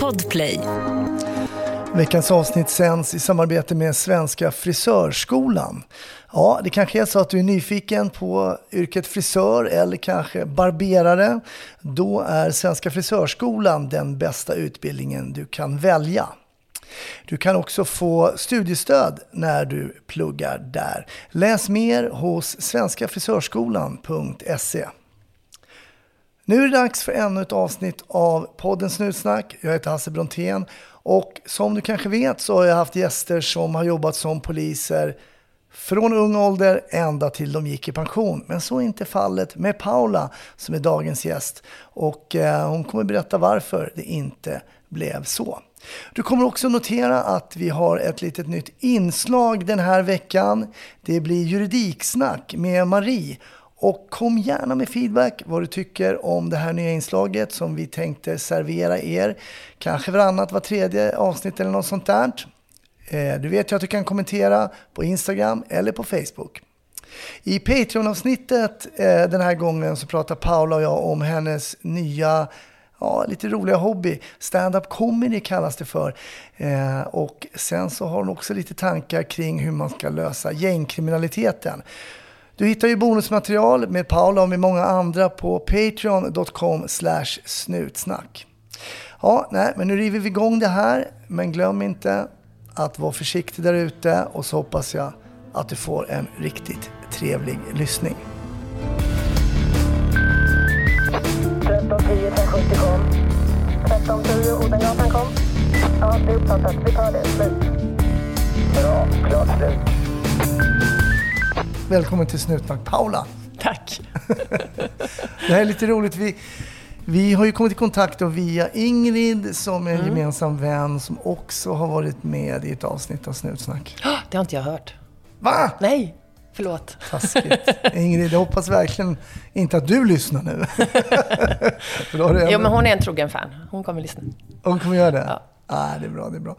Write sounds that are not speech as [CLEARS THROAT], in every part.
Podplay. Veckans avsnitt sänds i samarbete med Svenska Frisörskolan. Ja, det kanske är så att du är nyfiken på yrket frisör eller kanske barberare. Då är Svenska Frisörskolan den bästa utbildningen du kan välja. Du kan också få studiestöd när du pluggar där. Läs mer hos svenskafrisörskolan.se. Nu är det dags för ännu ett avsnitt av podden Snutsnack. Jag heter Hasse Brontén och som du kanske vet så har jag haft gäster som har jobbat som poliser från ung ålder ända till de gick i pension. Men så är inte fallet med Paula som är dagens gäst. Och eh, hon kommer berätta varför det inte blev så. Du kommer också notera att vi har ett litet nytt inslag den här veckan. Det blir juridiksnack med Marie. Och kom gärna med feedback vad du tycker om det här nya inslaget som vi tänkte servera er. Kanske varannat, var tredje avsnitt eller något sånt där. Eh, du vet ju att du kan kommentera på Instagram eller på Facebook. I Patreon-avsnittet eh, den här gången så pratar Paula och jag om hennes nya ja, lite roliga hobby. Stand-up comedy kallas det för. Eh, och sen så har hon också lite tankar kring hur man ska lösa gängkriminaliteten. Du hittar ju bonusmaterial med Paula och med många andra på patreon.com snutsnack. Ja, nej, men nu river vi igång det här. Men glöm inte att vara försiktig där ute och så hoppas jag att du får en riktigt trevlig lyssning. 1310 1070 kom. 1310 Odengatan kom. Ja, det är uppfattat. Vi tar det. Slut. Bra. Klart slut. Välkommen till Snutsnack Paula. Tack. [LAUGHS] Det här är lite roligt. Vi, vi har ju kommit i kontakt via Ingrid som är en Mm. gemensam vän som också har varit med i ett avsnitt av Snutsnack. [GASPS] Det har inte jag hört. Va? Nej, förlåt. Taskigt. Ingrid, jag hoppas verkligen inte att du lyssnar nu. [LAUGHS] För då har du Jo, men hon är en trogen fan. Hon kommer lyssna. Hon kommer göra det? Ja. Ah, det är bra, det är bra.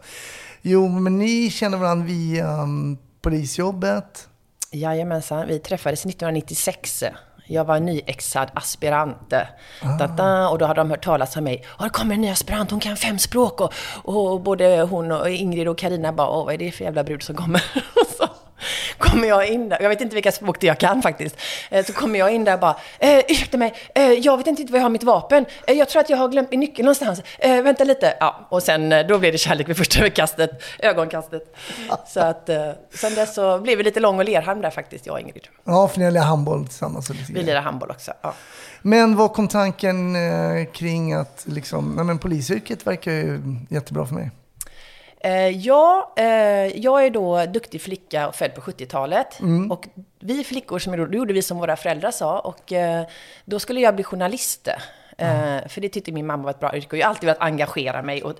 Jo, men ni känner varandra via um, polisjobbet. Jajamensan, vi träffades 1996. Jag var nyexad aspirant. Da-da, och då hade de hört talas om mig. "Ja, det kommer en ny aspirant, hon kan fem språk. Och, och både hon och Ingrid och Karina bara, Åh, vad är det för jävla brud som kommer? [LAUGHS] Så [LAUGHS] kommer jag in där, jag vet inte vilka språk det jag kan faktiskt. Eh, Så kommer jag in där och bara, eh, ursäkta mig, eh, jag vet inte var jag har mitt vapen. Eh, jag tror att jag har glömt min nyckel någonstans. Eh, vänta lite. Ja, och sen då blev det kärlek vid första ögonkastet. [LAUGHS] ögonkastet. Så att eh, sen dess så blev vi lite lång och lerharm där faktiskt, jag och Ingrid. Ja, för ni har handboll tillsammans. Vi lirar handboll också. Ja. Men vad kom tanken kring att liksom, nej men polisyrket verkar ju jättebra för mig. Eh, ja, eh, jag är då duktig flicka och född på 70-talet. Och vi flickor, som gjorde, det gjorde vi som våra föräldrar sa. Och eh, då skulle jag bli journalist. Eh, För det tyckte min mamma var ett bra yrke. Och jag har alltid velat engagera mig. Och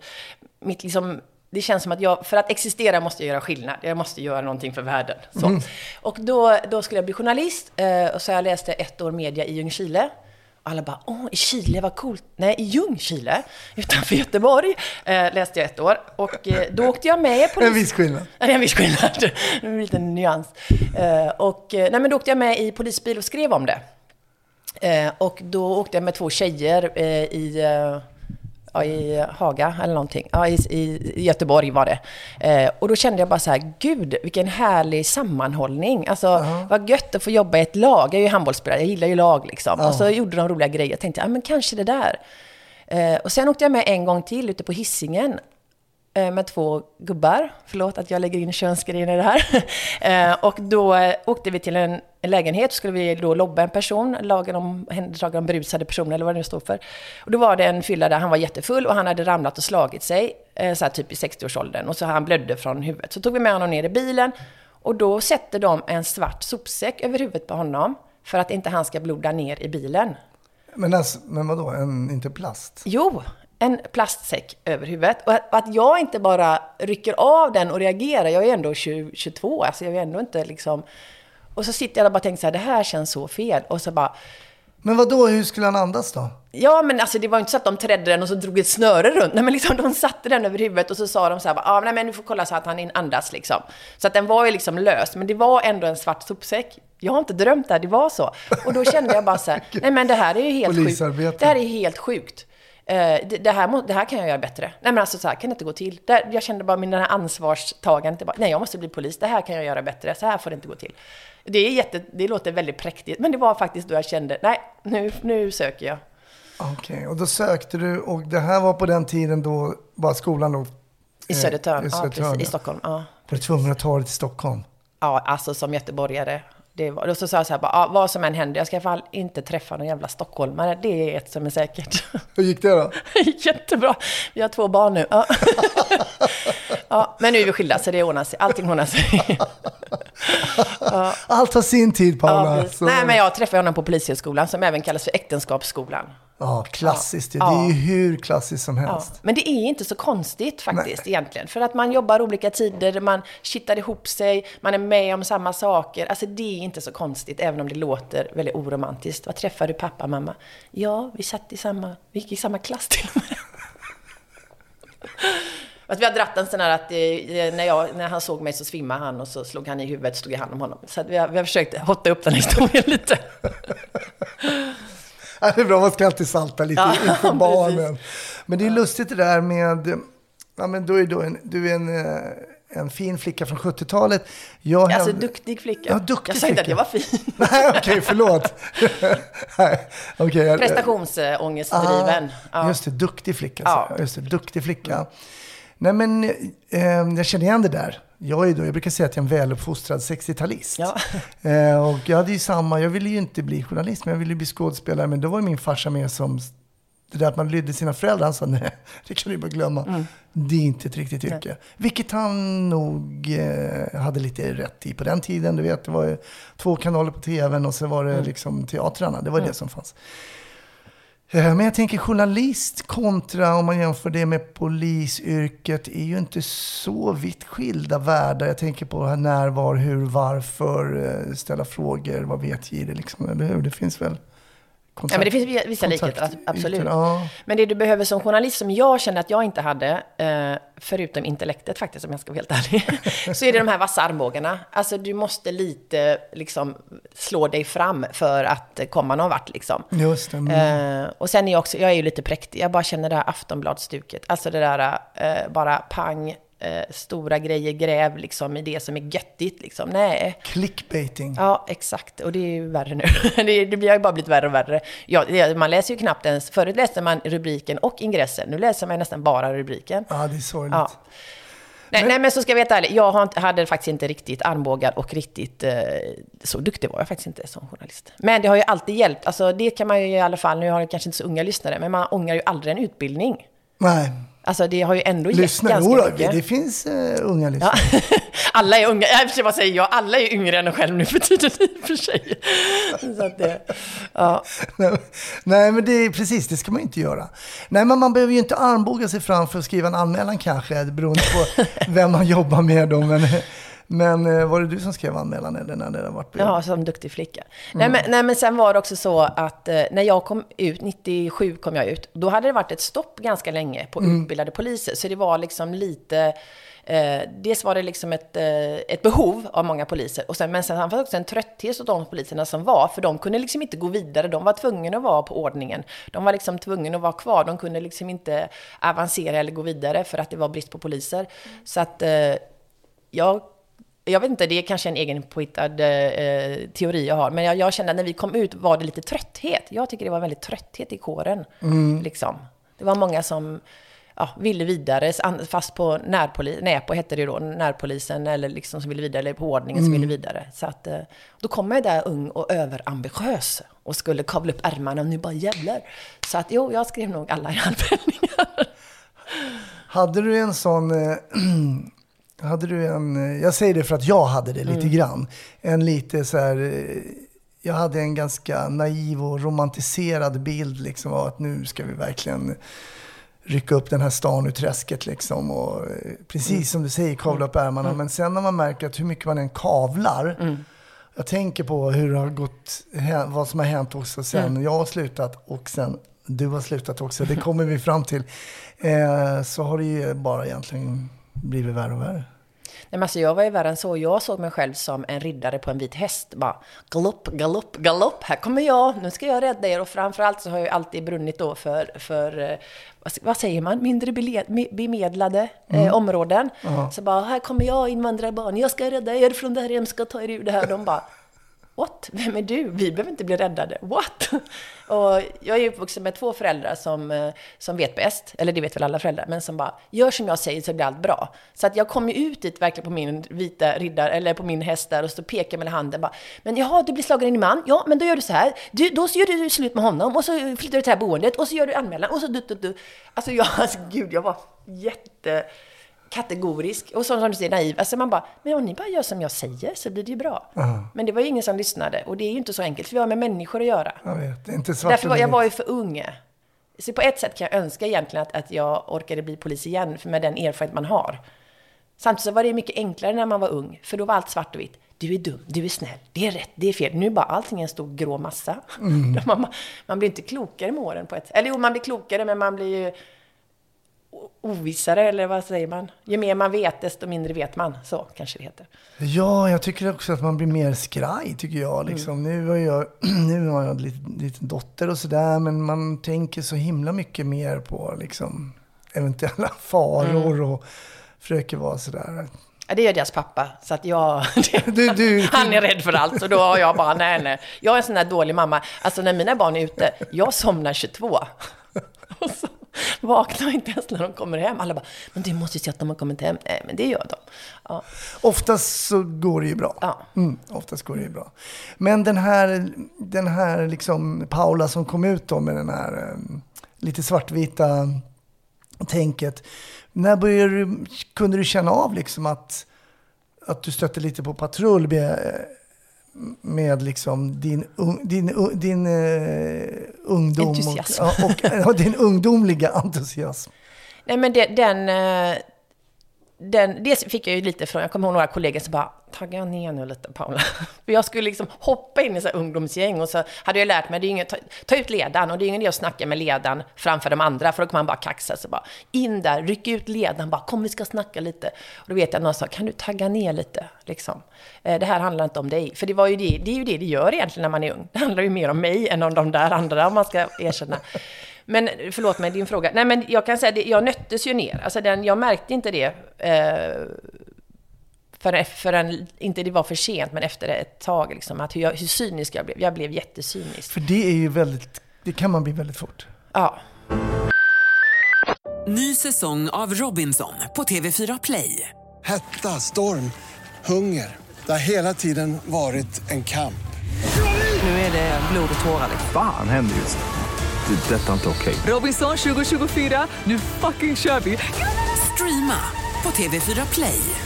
mitt liksom, det känns som att jag, för att existera måste jag göra skillnad. Jag måste göra någonting för världen. Så. Och då, då skulle jag bli journalist. Och så jag läste ett år media i Ljungskile. Alla bara, åh, i Chile, vad coolt. Nej, i Ljungskile, utanför Göteborg, eh, läste jag ett år. Och eh, då åkte jag med på... [LAUGHS] En viss skillnad. Ja, det är en viss skillnad. En liten nyans. Eh, och, eh, nej, men då åkte jag med i polisbil och skrev om det. Eh, och då åkte jag med två tjejer eh, i, ja, i Haga eller någonting. Ja, i, i Göteborg var det. Eh, och då kände jag bara så här, gud vilken härlig sammanhållning. Alltså vad gött att få jobba i ett lag. Jag är ju handbollsspelare, jag gillar ju lag liksom. Och så gjorde de roliga grejer. Jag tänkte, ja men kanske det där. Eh, och sen åkte jag med en gång till ute på hissingen med två gubbar. Förlåt att jag lägger in könsgrejen i det här. [LAUGHS] Eh, och då eh, åkte vi till en en lägenhet, skulle vi då lobba en person, lagen om händeltagande om berusade personer eller vad det nu står för. Och då var det en fylla där han var jättefull och han hade ramlat och slagit sig, eh, så här typ i 60-årsåldern. Och så han blödde från huvudet. Så tog vi med honom ner i bilen och då sätter de en svart sopsäck över huvudet på honom för att inte han ska bloda ner i bilen. Men, alltså, men vadå, en, inte plast? Jo, en plastsäck över huvudet. Och att, jag inte bara rycker av den och reagerar, jag är ändå 20, 22, alltså jag är ändå inte liksom... Och så sitter jag där och bara tänker så här, det här känns så fel. Och så bara, Men vad då hur skulle han andas då? ja men alltså det var inte så att de trädde den och så drog ett snöre runt. Nej men liksom de satte den över huvudet och så sa de så här, ja nej men du får kolla så att han andas liksom. Så att den var ju liksom lös, men det var ändå en svart sopsäck. Jag har inte drömt det här, det var så. Och då kände jag bara så här, [LAUGHS] nej men det här är ju helt sjukt. Det här är helt sjukt. Eh, det, det, här, må- det här kan jag göra bättre. Nej men alltså så här kan det inte gå till. Där, jag kände bara min den här ansvarstagandet. Bara, nej jag måste bli polis, det här kan jag göra bättre, så här får det inte gå till. Det, är jätte, det låter väldigt präktigt, men det var faktiskt då jag kände, nej nu, nu söker jag. Okej, och då sökte du och det här var på den tiden då bara skolan låg I eh, Södertörn, i ja, Södertörn, precis, i ja. Stockholm. Ja. Var du tvungen att ta dig till Stockholm? Ja, alltså som göteborgare. Det var, och så sa jag så här, bara, ja, vad som än händer, jag ska i alla fall inte träffa någon jävla stockholmare. Det är ett som är säkert. Hur gick det då? [LAUGHS] Jättebra. Vi har två barn nu. Ja. [LAUGHS] ja, men nu är vi skilda, så det ordnar sig. Allting ordnar sig. [LAUGHS] Allt har sin tid Paula. Ja, Nej, men jag träffade honom på Polishögskolan, som även kallas för Äktenskapsskolan. Ja, klassiskt. Ja. Det är ju hur klassiskt som Ja. helst. Men det är inte så konstigt faktiskt egentligen. För att man jobbar olika tider, man kittar ihop sig, man är med om samma saker. Alltså det är inte så konstigt, även om det låter väldigt oromantiskt. Vad träffade du pappa, mamma? Ja, vi satt i samma, vi gick i samma klass till och med. [LAUGHS] Att vi har dratt en sån här att eh, när, jag, när han såg mig så svimmade han och så slog han i huvudet, stod jag hand om honom. Så vi, har, vi har försökt hotta upp den här [LAUGHS] historien lite. Ja, det är bra, man ska alltid salta lite Ja, inför [LAUGHS] barnen. Men det är lustigt det där med, ja men du är, då en, du är en, eh, en fin flicka från 70-talet. Jag Alltså hävd- duktig flicka. Ja, duktig jag sa inte att jag var fin. [LAUGHS] Nej, okej, förlåt. [LAUGHS] Nej, okej, jag- Prestationsångestdriven. Ah, Just det, duktig flicka. Ja. Just det, duktig flicka. Nej men, eh, jag känner igen det där. Jag, är då, jag brukar säga att jag är en väluppfostrad 60-talist. Ja. [LAUGHS] Eh, och jag hade ju samma, jag ville ju inte bli journalist, men jag ville bli skådespelare. Men då var min farsa med som, det där att man lydde sina föräldrar, han sa nej, det kan du bara glömma. Mm. Det är inte ett riktigt yrke. Vilket han nog eh, hade lite rätt i på den tiden. Du vet, det var ju två kanaler på tvn och så var det Mm. liksom teatrarna. Det var det som fanns. Eh, men jag tänker journalist kontra om man jämför det med polisyrket är ju inte så vitt skilda världar. Jag tänker på här när, var, hur, varför, eh, ställa frågor, vad vet Jihde liksom, eller hur? Det finns väl Ja, men det finns vissa likheter, absolut. Ja, Men det du behöver som journalist, som jag känner att jag inte hade, eh, förutom intellektet faktiskt, om jag ska vara helt ärlig, [LAUGHS] så är det de här vassa armbågarna. Alltså du måste lite liksom slå dig fram för att komma någon vart liksom. just det. Mm. Eh, och sen är jag också, jag är ju lite präktig, jag bara känner det här Aftonbladsstuket. Alltså det där eh, bara pang, eh, stora grejer, gräv liksom i det som är göttigt liksom. Nej. Clickbaiting. Ja, exakt. Och det är ju värre nu. [LAUGHS] det, det blir ju bara blivit värre och värre. Ja, det, man läser ju knappt ens... Förut läste man rubriken och ingressen. Nu läser man nästan bara rubriken. Ja, det är sorgligt. Ja. Nej, nej, men så ska jag veta ärligt. Jag har hade faktiskt inte riktigt armbågar och riktigt... Eh, så duktig var jag faktiskt inte som journalist. Men det har ju alltid hjälpt. Alltså det kan man ju i alla fall... Nu har jag kanske inte så unga lyssnare, men man ångrar ju aldrig en utbildning. Nej, Alltså det har ju ändå gett lyssna. ganska då, mycket. det finns uh, unga lyssnare. Ja. [LAUGHS] Alla är unga, jag vad säger jag? Alla är yngre än en själv nu för tiden i och för sig. Så att det, ja. Nej, men det är precis, det ska man ju inte göra. Nej, men man behöver ju inte armbåga sig fram för att skriva en anmälan kanske, beroende på [LAUGHS] vem man jobbar med då. Men, men eh, var det du som skrev anmälan eller när det har varit? Ja, som duktig flicka. Nej, men, nej, men sen var det också så att eh, när jag kom ut, 97 kom jag ut, då hade det varit ett stopp ganska länge på utbildade poliser. Så det var liksom lite... Eh, dels var det liksom ett, eh, ett behov av många poliser, och sen, men sen fanns också en trötthet hos de poliserna som var, för de kunde liksom inte gå vidare, de var tvungna att vara på ordningen. De var liksom tvungna att vara kvar, de kunde liksom inte avancera eller gå vidare för att det var brist på poliser. Så att eh, jag jag vet inte, det är kanske en egen påhittad eh, teori jag har, men jag, jag kände att när vi kom ut var det lite trötthet. Jag tycker det var väldigt trötthet i kåren. Liksom. Det var många som ja, ville vidare, fast på närpolis, Näpo hette det då, närpolisen, eller liksom som ville vidare, eller på ordningen som ville vidare. Så att, eh, då kom jag där ung och överambitiös och skulle kavla upp ärmarna och nu bara jävlar. Så att jo, jag skrev nog alla i anmälningar. Hade du en sån... [CLEARS THROAT] Eh, hade du en... eh, Jag säger det för att jag hade det lite grann. En lite så här... eh, Jag hade en ganska naiv och romantiserad bild liksom av att nu ska vi verkligen rycka upp den här stan ur träsket liksom. Och eh, precis som du säger, kavla upp ärmarna. Men sen när man märker att hur mycket man än kavlar. Jag tänker på hur det har gått, vad som har hänt också sen jag har slutat och sen du har slutat också. Det kommer vi fram till. Eh, så har det ju bara egentligen blivit värre och värre. men alltså jag var ju värre än så. Jag såg mig själv som en riddare på en vit häst. Bara galopp, galopp, galopp. Här kommer jag. Nu ska jag rädda er. Och framförallt så har jag alltid brunnit då för, för eh, vad, säger man, mindre bele- me- bemedlade eh, områden. Så bara, här kommer jag invandrarbarn. Jag ska rädda er från det här hemska, ta er ur det här. De bara, What? Vem är du? Vi behöver inte bli räddade. What? [LAUGHS] Och jag är uppvuxen med två föräldrar som, eh, som vet bäst, eller det vet väl alla föräldrar, men som bara gör som jag säger så blir allt bra. Så att jag kom ju ut dit verkligen på min vita riddare, eller på min häst där och så pekar med handen bara, men jaha, du blir slagen i din man, ja, men då gör du så här, du, då så gör du slut med honom och så flyttar du till det här boendet och så gör du anmälan och så du, du, du. Alltså jag, [LAUGHS] alltså gud, jag var jätte kategorisk och som, som du säger naiv. Alltså man bara, men om ni bara gör som jag säger så blir det ju bra. Men det var ju ingen som lyssnade och det är ju inte så enkelt för vi har med människor att göra. Jag vet, inte svart Därför var jag var ju för ung. Så på ett sätt kan jag önska egentligen att, att jag orkade bli polis igen för med den erfarenhet man har. Samtidigt så var det mycket enklare när man var ung, för då var allt svart och vitt. Du är dum, du är snäll, det är rätt, det är fel. Nu är bara allting en stor grå massa. [LAUGHS] man, man blir inte klokare med åren på ett sätt. Eller jo, man blir klokare, men man blir ju ovissare, eller vad säger man? Ju mer man vet, desto mindre vet man. Så kanske det heter. Ja, jag tycker också att man blir mer skraj, tycker jag. Liksom. Nu, har jag [CLEARS THROAT] nu har jag en liten, liten dotter och sådär, men man tänker så himla mycket mer på liksom, eventuella [LAUGHS] faror och försöker vara sådär. Ja, det gör deras pappa, så att jag... [LAUGHS] Du, du, [LAUGHS] Han är rädd för allt, så då har jag bara, nej, nej. Jag är en sån där dålig mamma. Alltså när mina barn är ute, jag somnar 22. [LAUGHS] Vaknar inte ens när de kommer hem. Alla bara, men du måste ju se att de har kommit hem. Nej, men det gör de. Ja. Oftast så går det ju bra. Ja. Mm, oftast går det ju bra. Men den här, den här liksom Paula som kom ut då med den här eh, lite svartvita tänket. När började du, kunde du känna av liksom att, att du stötte lite på patrull med, med liksom din, din, din uh, ungdom Entusiasm. och, [LAUGHS] och din ungdomliga entusiasm? Nej, men det, den... eh, den, dels fick jag ju lite från, jag kommer ihåg några kollegor som bara, tagga ner nu lite Paula. [LAUGHS] För jag skulle liksom hoppa in i så här ungdomsgäng och så hade jag lärt mig, det är inget, ta, ta ut ledaren och det är ingen idé att snacka med ledaren framför de andra för då kommer man bara kaxa sig bara. In där, ryck ut ledaren, bara kom vi ska snacka lite. Och då vet jag att någon sa, kan du tagga ner lite? Liksom. Eh, Det här handlar inte om dig. För det, var ju det, det är ju det det gör egentligen när man är ung. Det handlar ju mer om mig än om de där andra om man ska erkänna. Men förlåt mig, din fråga. Nej men jag kan säga, det, jag nöttes ju ner. Alltså den, jag märkte inte det eh, förrän, förrän, inte det var för sent, men efter ett tag liksom, att hur, jag, hur cynisk jag blev. Jag blev jättecynisk. För det är ju väldigt, det kan man bli väldigt fort. Ja. Ny säsong av Robinson på TV4 Play. Hetta, storm, hunger. Det har hela tiden varit en kamp. Nu är det blod och tårar. Fan händer just nu. Det. är Detta är inte okej. Robinson 2024, nu fucking kör vi! Streama på TV4 Play.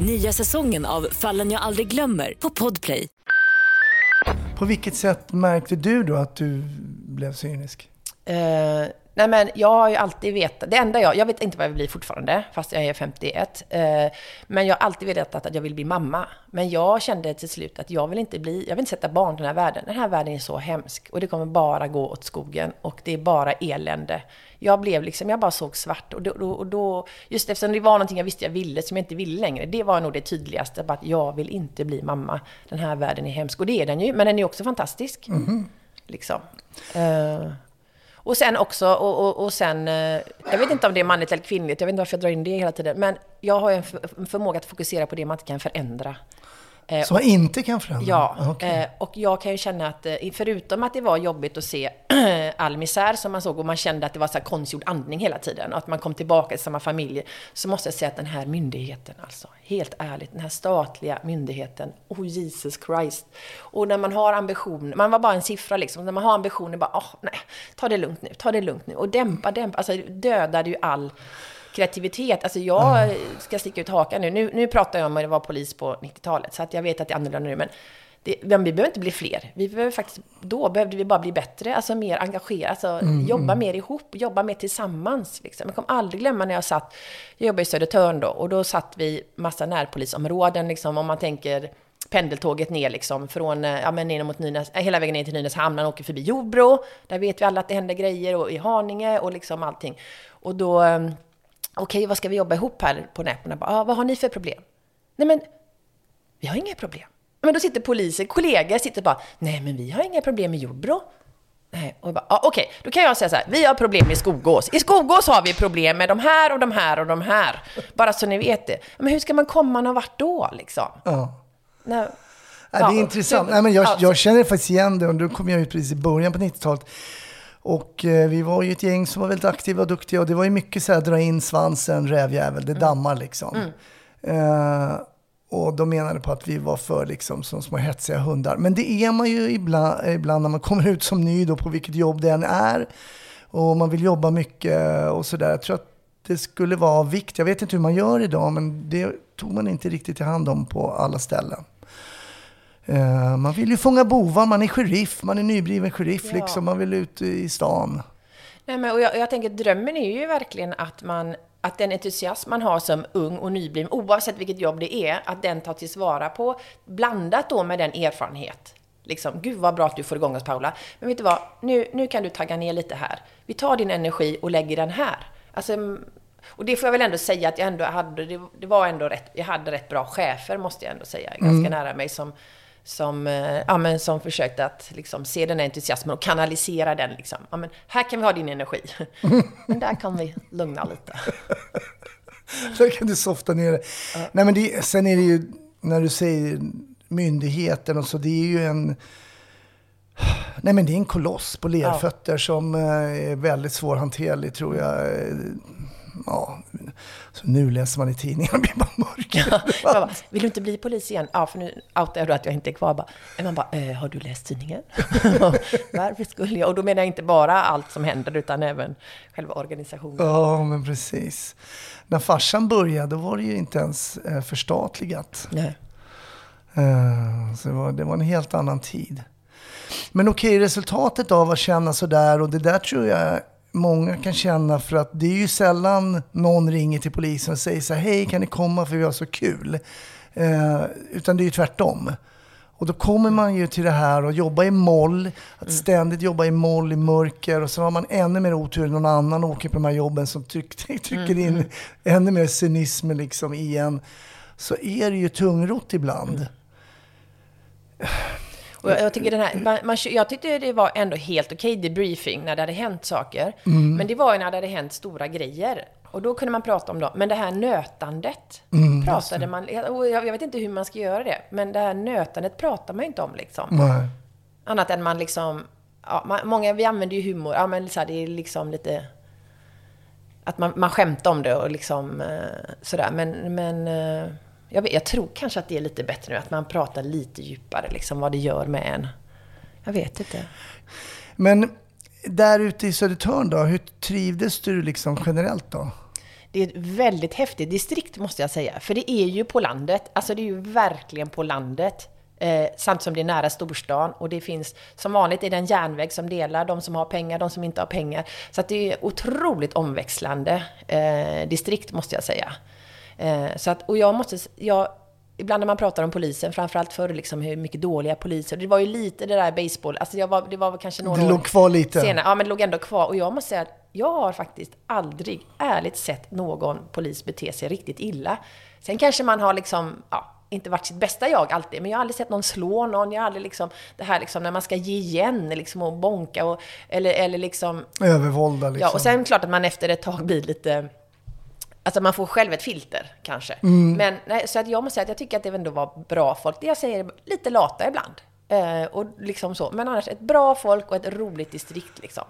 Nya säsongen av Fallen jag aldrig glömmer på Podplay. På vilket sätt märkte du då att du blev cynisk? Eh, nej men jag har ju alltid vetat, det enda jag, jag vet inte vad jag vill bli fortfarande, fast jag är 51. Eh, men jag har alltid vetat att jag vill bli mamma. Men jag kände till slut att jag vill inte bli, jag vill inte sätta barn i den här världen. Den här världen är så hemsk och det kommer bara gå åt skogen och det är bara elände. Jag blev liksom, jag bara såg svart och då, och då just eftersom det var någonting jag visste jag ville som jag inte ville längre. Det var nog det tydligaste, att jag vill inte bli mamma. Den här världen är hemsk och det är den ju, men den är också fantastisk. Liksom. Eh, och sen också, och, och, och sen, eh, jag vet inte om det är manligt eller kvinnligt, jag vet inte varför jag drar in det hela tiden, men jag har en för- en förmåga att fokusera på det man inte kan förändra. Eh, Som man inte kan förändra? Ja, Okej. eh, och jag kan ju känna att eh, förutom att det var jobbigt att se [CLEARS THROAT] all misär som man såg och man kände att det var så här konstgjord andning hela tiden och att man kom tillbaka till samma familj, så måste jag säga att den här myndigheten, alltså helt ärligt, den här statliga myndigheten, oh Jesus Christ. Och när man har ambition, man var bara en siffra liksom, när man har ambitioner bara, åh nej, ta det lugnt nu, ta det lugnt nu och dämpa, dämpa, alltså dödade ju all kreativitet. Alltså jag ska sticka ut hakan nu. nu. Nu pratar jag om att vara polis på 90-talet, så att jag vet att det är annorlunda nu. Men, det, men vi behöver inte bli fler. Vi behöver faktiskt, då behövde vi bara bli bättre, alltså mer engagerade, alltså jobba mer ihop, jobba mer tillsammans. Liksom. Jag kommer aldrig glömma när jag satt, jag jobbade i Södertörn då, och då satt vi massa närpolisområden, liksom, om man tänker pendeltåget ner liksom från, eh, ja men ner mot Nynäs, äh, hela vägen ner till Nynäshamn, man åker förbi Jordbro, där vet vi alla att det händer grejer, och i Haninge och liksom allting. Och då, okej vad ska vi jobba ihop här på nätterna? Ah, vad har ni för problem? Nej men, vi har inga problem. Men då sitter poliser, kollegor sitter bara, nej men vi har inga problem med Jordbro. Nej, och bara, ah, okej, då kan jag säga så här, vi har problem i Skogås. I Skogås har vi problem med de här och de här och de här. Bara så ni vet det. Men hur ska man komma någon vart då liksom? Ja. Nej. Ja, det är Ja, intressant. Nej, men jag, ja, jag känner faktiskt igen det och då kom jag ut precis i början på 90-talet. Och eh, vi var ju ett gäng som var väldigt aktiva och duktiga och det var ju mycket så här dra in svansen, rävjävel, Mm. det dammar liksom. Eh, och de menade på att vi var för liksom som små hetsiga hundar. Men det är man ju ibland, ibland när man [LAUGHS] kommer ut som ny då på vilket jobb det än är. Och man vill jobba mycket och sådär. Jag tror att det skulle vara av vikt. Jag vet inte hur man gör idag men det tog man inte riktigt i hand om på alla ställen. Eh, man vill ju fånga bovar, man är sheriff, man är nybliven sheriff Ja. liksom. Man vill ut i stan. Nej, men, och jag, jag tänker drömmen är ju verkligen att man att den entusiasm man har som ung och nybliven, oavsett vilket jobb det är, att den tas tillvara på, blandat då med den erfarenhet. Liksom, gud vad bra att du får igång oss Paula. Men vet du vad, nu, nu kan du tagga ner lite här. Vi tar din energi och lägger den här. Alltså, mm, och det får jag väl ändå säga att jag ändå hade, det, var ändå rätt, jag hade rätt bra chefer måste jag ändå säga, ganska nära mig som, som, eh, ja, men som försökte att liksom, se den här entusiasmen och kanalisera den. Liksom. Ja, men här kan vi ha din energi. [LAUGHS] men där kan vi lugna lite. [LAUGHS] Så kan du softa ner det. Nej, men det, sen är det ju, när du säger myndigheten och så, det är ju en... Nej men det är en koloss på lerfötter som eh, är väldigt svårhanterlig tror jag. Ja, så nu läser man i tidningen och blir bara mörk. Jag [LAUGHS] bara, vill du inte bli polis igen? Ja, för nu outar jag då att jag inte är kvar. Bara, man bara, eh, har du läst tidningen? [LAUGHS] Varför skulle jag? Och då menar jag inte bara allt som händer, utan även själva organisationen. Ja, men precis. När farsan började, då var det ju inte ens eh, förstatligat. Nej. Eh, Så det var, det var en helt annan tid. Men okej, resultatet av att känna sådär och det där tror jag många kan känna för att det är ju sällan någon ringer till polisen och säger så här, hej kan ni komma för vi har så kul. Eh, utan det är ju tvärtom. Och då kommer man ju till det här och jobba i moll, att ständigt jobba i moll i mörker och så har man ännu mer otur än någon annan åker på de här jobben som tryck, [LAUGHS] trycker in ännu mer cynism liksom i en. Så är det ju tungrot ibland. [SIGHS] Och jag, jag, tycker den här, man, man, jag tyckte det var ändå helt okej debriefing när det hade hänt saker. Men det var ju när det hade hänt stora grejer. Och då kunde man prata om dem. Men det här nötandet pratade man... Jag, jag vet inte hur man ska göra det. Men det här nötandet pratar man inte om liksom. Nej. Annat än man liksom... Ja, man, många, vi använder ju humor. Ja, men så här, det är liksom lite... Att man, man skämtar om det och liksom eh, sådär. Men, men eh, jag, vet, jag tror kanske att det är lite bättre nu. Att man pratar lite djupare, liksom vad det gör med en. Jag vet inte. Men där ute i Södertörn då, hur trivdes du liksom generellt då? Det är ett väldigt häftigt distrikt måste jag säga. För det är ju på landet. Alltså det är ju verkligen på landet. Eh, samtidigt som det är nära storstan. Och det finns, som vanligt är det en järnväg som delar de som har pengar, de som inte har pengar. Så att det är otroligt omväxlande eh, distrikt måste jag säga. Eh, så att, och jag måste, jag, ibland när man pratar om polisen, framförallt förr, liksom hur mycket dåliga poliser. Det var ju lite det där baseball, alltså jag var, det var kanske några Det år låg kvar lite. senare. Ja, men det låg ändå kvar. Och jag måste säga att jag har faktiskt aldrig ärligt sett någon polis bete sig riktigt illa. Sen kanske man har liksom, ja, inte varit sitt bästa jag alltid, men jag har aldrig sett någon slå någon. Jag har aldrig liksom, det här liksom när man ska ge igen liksom och bonka och, eller, eller liksom, Övervålda liksom. ja, och sen klart att man efter ett tag blir lite, Alltså man får själv ett filter kanske. Mm. Men nej, så att jag måste säga att jag tycker att det ändå var bra folk. Det jag säger lite lata ibland. Eh, och liksom så. Men annars ett bra folk och ett roligt distrikt liksom.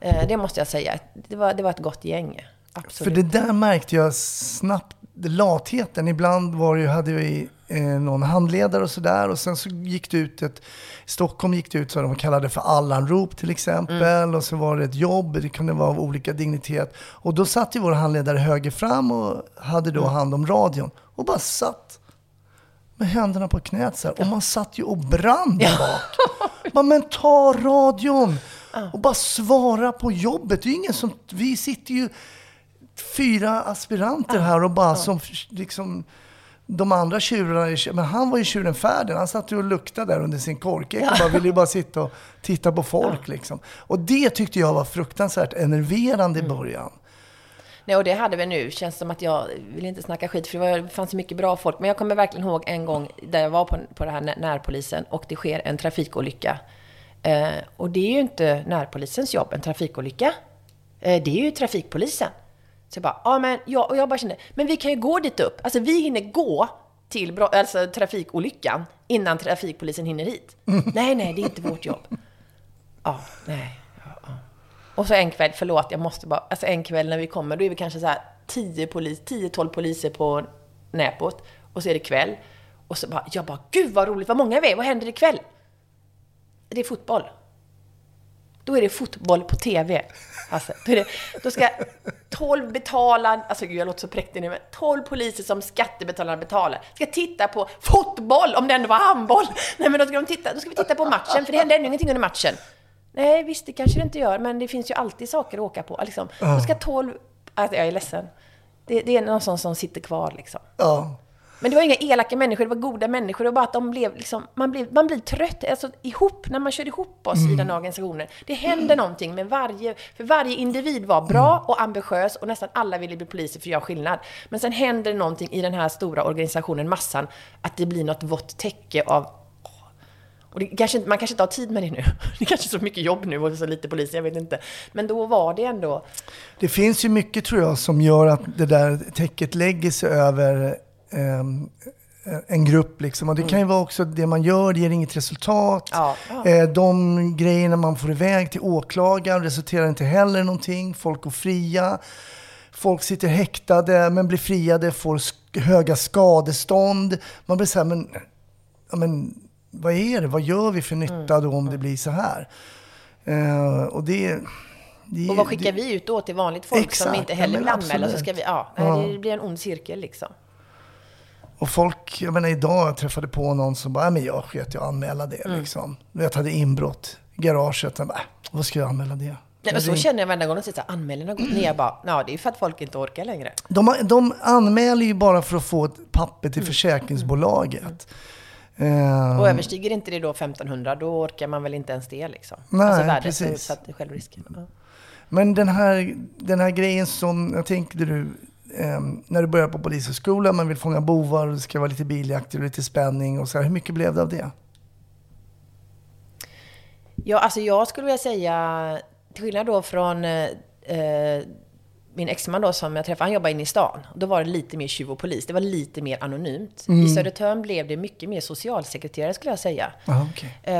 Eh, det måste jag säga. Det var, det var ett gott gäng. För Absolut. det där märkte jag snabbt latheten. Ibland var det, ju- hade vi eh, någon handledare och sådär och sen så gick det ut ett, i Stockholm gick det ut vad de kallade för allanrop till exempel och så var det ett jobb, det kunde vara av olika dignitet. Och då satt ju vår handledare höger fram och hade då hand om radion och bara satt med händerna på knät så här. Och man satt ju och brann där bak. Bara, men ta radion och bara svara på jobbet. Det är ingen som, vi sitter ju fyra aspiranter här och bara som liksom de andra tjurarna, men han var ju tjuren färdig. Han satt ju och luktade där under sin korkek och bara ville ju bara sitta och titta på folk liksom. Och det tyckte jag var fruktansvärt enerverande i början. Nej, och det hade vi nu. Känns som att jag vill inte snacka skit, för det, var, fanns så mycket bra folk. Men jag kommer verkligen ihåg en gång där jag var på, på det här när- närpolisen och det sker en trafikolycka. Eh, och det är ju inte närpolisens jobb, en trafikolycka. Eh, det är ju trafikpolisen. Så jag bara, ja men, jag, och jag bara kände, men vi kan ju gå dit upp. Alltså vi hinner gå till alltså, trafikolyckan innan trafikpolisen hinner hit. [LAUGHS] Nej, nej, det är inte vårt jobb. Ja, nej. Ja, ja. Och så en kväll, förlåt, jag måste bara, alltså en kväll när vi kommer, då är vi kanske så här 10 polis, 10-12 poliser på Näpot. Och så är det kväll. Och så bara, jag bara, gud vad roligt, vad många vi är, vad händer ikväll? Det är fotboll. Då är det fotboll på TV. Alltså, då, det, då ska 12 betala, alltså gud jag låter så präktig nu, men 12 poliser som skattebetalarna betalar ska titta på fotboll, om det ändå var handboll. Nej men då ska, de titta, då ska vi titta på matchen, för det händer ännu ingenting under matchen. Nej visst, det kanske det inte gör, men det finns ju alltid saker att åka på. Liksom. Då ska 12, alltså, jag är ledsen. Det, det är någon sån som sitter kvar liksom. Ja. Men det var inga elaka människor, det var goda människor. Det var bara att de blev liksom, man, blev, man blir trött. Alltså ihop, när man kör ihop oss i den organisationen. Det händer någonting med varje, för varje individ var bra och ambitiös och nästan alla ville bli poliser för att göra skillnad. Men sen händer någonting i den här stora organisationen, massan, att det blir något vått täcke av och det kanske, man kanske inte har tid med det nu. [LAUGHS] Det kanske är så mycket jobb nu och så lite poliser, jag vet inte. Men då var det ändå... Det finns ju mycket tror jag som gör att det där täcket lägger sig över en grupp. Liksom. Och det kan ju vara också det man gör, det ger inget resultat. Ja. Eh, de grejerna man får iväg till åklagaren resulterar inte heller i någonting. Folk går fria. Folk sitter häktade men blir friade, får höga skadestånd. Man blir så här, men, ja, men vad är det? Vad gör vi för nytta då om det blir så här? Eh, och det, det Och vad skickar det, vi ut då till vanligt folk som Exakt, inte ja, heller vill anmäla? Så absolut. ska vi, ja, Ja. det blir en ond cirkel liksom. Och folk, jag menar idag, jag träffade på någon som bara, "Nej, men jag sket jag anmäla det Mm. liksom. Jag hade inbrott i garaget. Jag bara, "Äh, vad ska jag anmäla det? Nej, men så känner jag varenda gång de säger anmälan har gått ner. Jag bara, ja det är ju för att folk inte orkar längre. De, de anmäler ju bara för att få ett papper Mm. till försäkringsbolaget. Eh, Och överstiger inte det då 1500, då orkar man väl inte ens det liksom. Nej, alltså värdet, precis. Så att självrisken. Ja. Men den här, den här grejen som, jag tänkte du, eh, när du börjar på polishögskolan, man vill fånga bovar och det ska vara lite biljakt och lite spänning och så här. Hur mycket blev det av det? Ja, alltså jag skulle vilja säga, till skillnad då från eh, eh, min exman då som jag träffade, han jobbade inne i stan. Då var det lite mer tjuv och polis. Det var lite mer anonymt. I Södertörn blev det mycket mer socialsekreterare skulle jag säga. Aha, okej. Eh,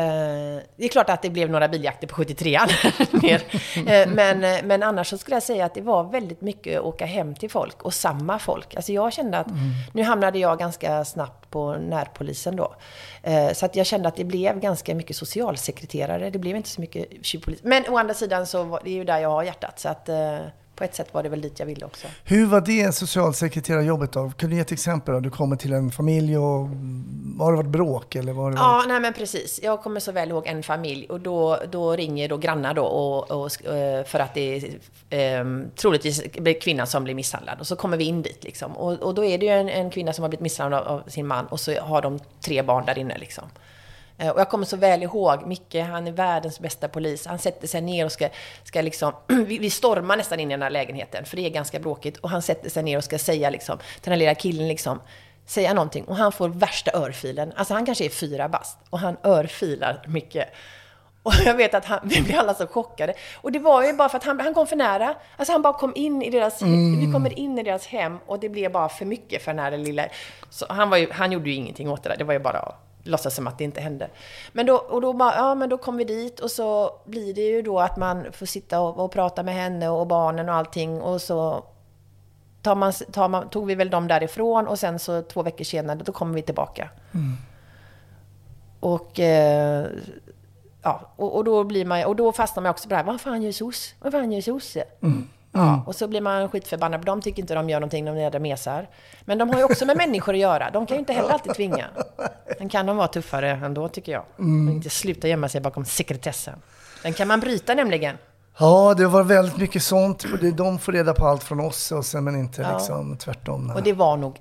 det är klart att det blev några biljakter på 73an ner. [LAUGHS] Eh, men, eh, men annars så skulle jag säga att det var väldigt mycket åka hem till folk och samma folk. Alltså jag kände att nu hamnade jag ganska snabbt på närpolisen då. Eh, så att jag kände att det blev ganska mycket socialsekreterare. Det blev inte så mycket tjuvpolis. Men å andra sidan så var det är ju där jag har hjärtat. Så att eh, på ett sätt var det väl dit jag ville också. Hur var det socialsekreterarjobbet då? Kan du ge ett exempel? Då? Du kommer till en familj och har det varit bråk eller var det varit... Ja, nej men precis. Jag kommer så väl ihåg en familj och då, då ringer då grannar då och, och, eh, för att det är eh, troligtvis blir kvinnan som blir misshandlad. Och så kommer vi in dit liksom. Och, och då är det ju en, en kvinna som har blivit misshandlad av, av sin man och så har de tre barn där inne liksom. Eh, Och jag kommer så väl ihåg Micke, han är världens bästa polis. Han sätter sig ner och ska, ska liksom, [CLEARS THROAT] vi, vi stormar nästan in i den här lägenheten, för det är ganska bråkigt. Och han sätter sig ner och ska säga liksom, till den här lilla killen liksom, säga någonting. Och han får värsta örfilen. Alltså han kanske är fyra bast. Och han örfilar Micke. Och jag vet att han, [LAUGHS] vi blev alla så chockade. Och det var ju bara för att han, han kom för nära. Alltså han bara kom in i deras, vi kommer in i deras hem och det blev bara för mycket för den här lilla... Så han, var ju, han gjorde ju ingenting åt det där. Det var ju bara låtsas som att det inte hände. Men då, och då bara, ja men då kom vi dit och så blir det ju då att man får sitta och, och prata med henne och barnen och allting och så tar man, tar man, tog vi väl dem därifrån och sen så två veckor senare, då kommer vi tillbaka. Och, eh, ja, och, och då blir man, och då fastnar man också på det här, vad fan gör soc? Vad fan gör sosse? Ja, och så blir man skitförbannad, för de tycker inte de gör någonting, de jädra mesar. Men de har ju också med [LAUGHS] människor att göra, de kan ju inte heller alltid tvinga. Men kan de vara tuffare ändå, tycker jag. Och inte sluta gömma sig bakom sekretessen. Den kan man bryta nämligen. Ja, det var väldigt mycket sånt. De får reda på allt från oss och sen, men inte Ja. liksom tvärtom. nej. Och det var nog,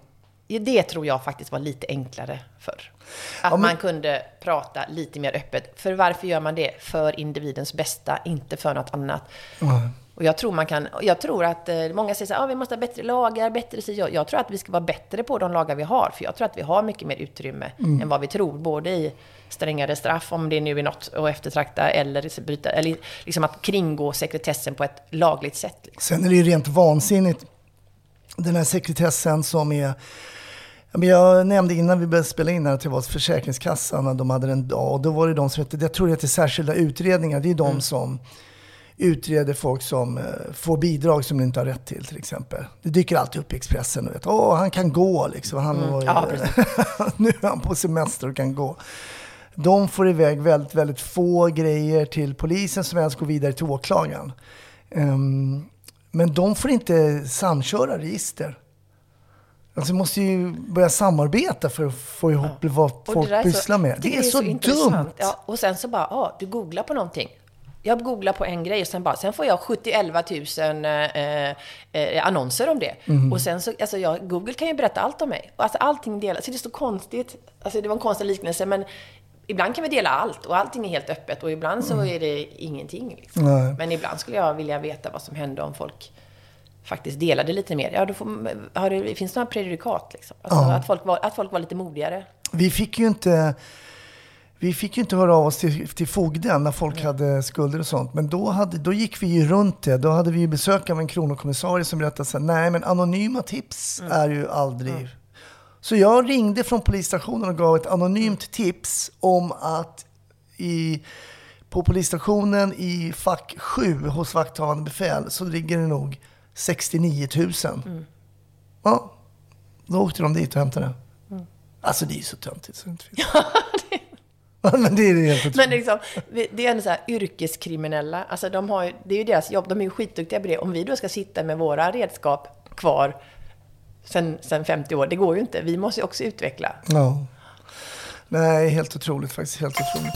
det tror jag faktiskt var lite enklare förr. Att men- man kunde prata lite mer öppet. För varför gör man det? För individens bästa, inte för något annat. Och jag tror man kan, jag tror att eh, många säger så här, ah, vi måste ha bättre lagar, bättre si. Jag, jag tror att vi ska vara bättre på de lagar vi har. För jag tror att vi har mycket mer utrymme än vad vi tror. Både i strängare straff, om det nu är något att eftertrakta, eller, bryta, eller liksom att kringgå sekretessen på ett lagligt sätt. Liksom. Sen är det ju rent vansinnigt, den här sekretessen som är... Jag nämnde innan vi började spela in här att det var Försäkringskassan de hade en dag. Och då var det de som hette, jag tror det heter särskilda utredningar. Det är de som utreder folk som eh, får bidrag som de inte har rätt till till exempel. Det dyker alltid upp i Expressen och vet, åh han kan gå liksom. Han var ju, Ja, [LAUGHS] nu är han på semester och kan gå. De får iväg väldigt, väldigt få grejer till polisen som ens går vidare till åklagaren. Ehm, men de får inte samköra register. Alltså, vi måste ju börja samarbeta för att få ihop vad Och folk så- pysslar med. Det tycker är så, dumt. intressant. Ja, och sen så bara, ja, du googlar på någonting. Jag googlar på en grej och sen bara, sen får jag 71 000 eh, eh, annonser om det. Mm. Och sen så, alltså jag, Google kan ju berätta allt om mig. Alltså allting delas. Så det är så konstigt. Alltså det var en konstig liknelse, men ibland kan vi dela allt och allting är helt öppet och ibland så är det ingenting. Liksom. Mm. Men ibland skulle jag vilja veta vad som hände om folk faktiskt delade lite mer. Ja, då får, det, finns det några prejudikat liksom? Alltså Ja. att, folk var, att folk var lite modigare. Vi fick ju inte, vi fick ju inte höra av oss till, till fogden när folk hade skulder och sånt. Men då, hade, då gick vi ju runt det. Då hade vi ju besök av en kronokommissarie som berättade så här, nej men anonyma tips är ju aldrig... Så jag ringde från polisstationen och gav ett anonymt tips om att i, på polisstationen i fack 7 hos vakthavande befäl så ligger det nog 69 000. Ja, då åkte de dit och hämtade. Alltså det är ju så töntigt så det inte finns. [LAUGHS] [LAUGHS] Men det är det helt Men liksom, det är ändå så här yrkeskriminella. Alltså de har det är ju deras jobb. De är ju skitduktiga på det. Om vi då ska sitta med våra redskap kvar sen, sen 50 år, det går ju inte. Vi måste ju också utveckla. Ja. Nej, helt otroligt faktiskt. Helt otroligt.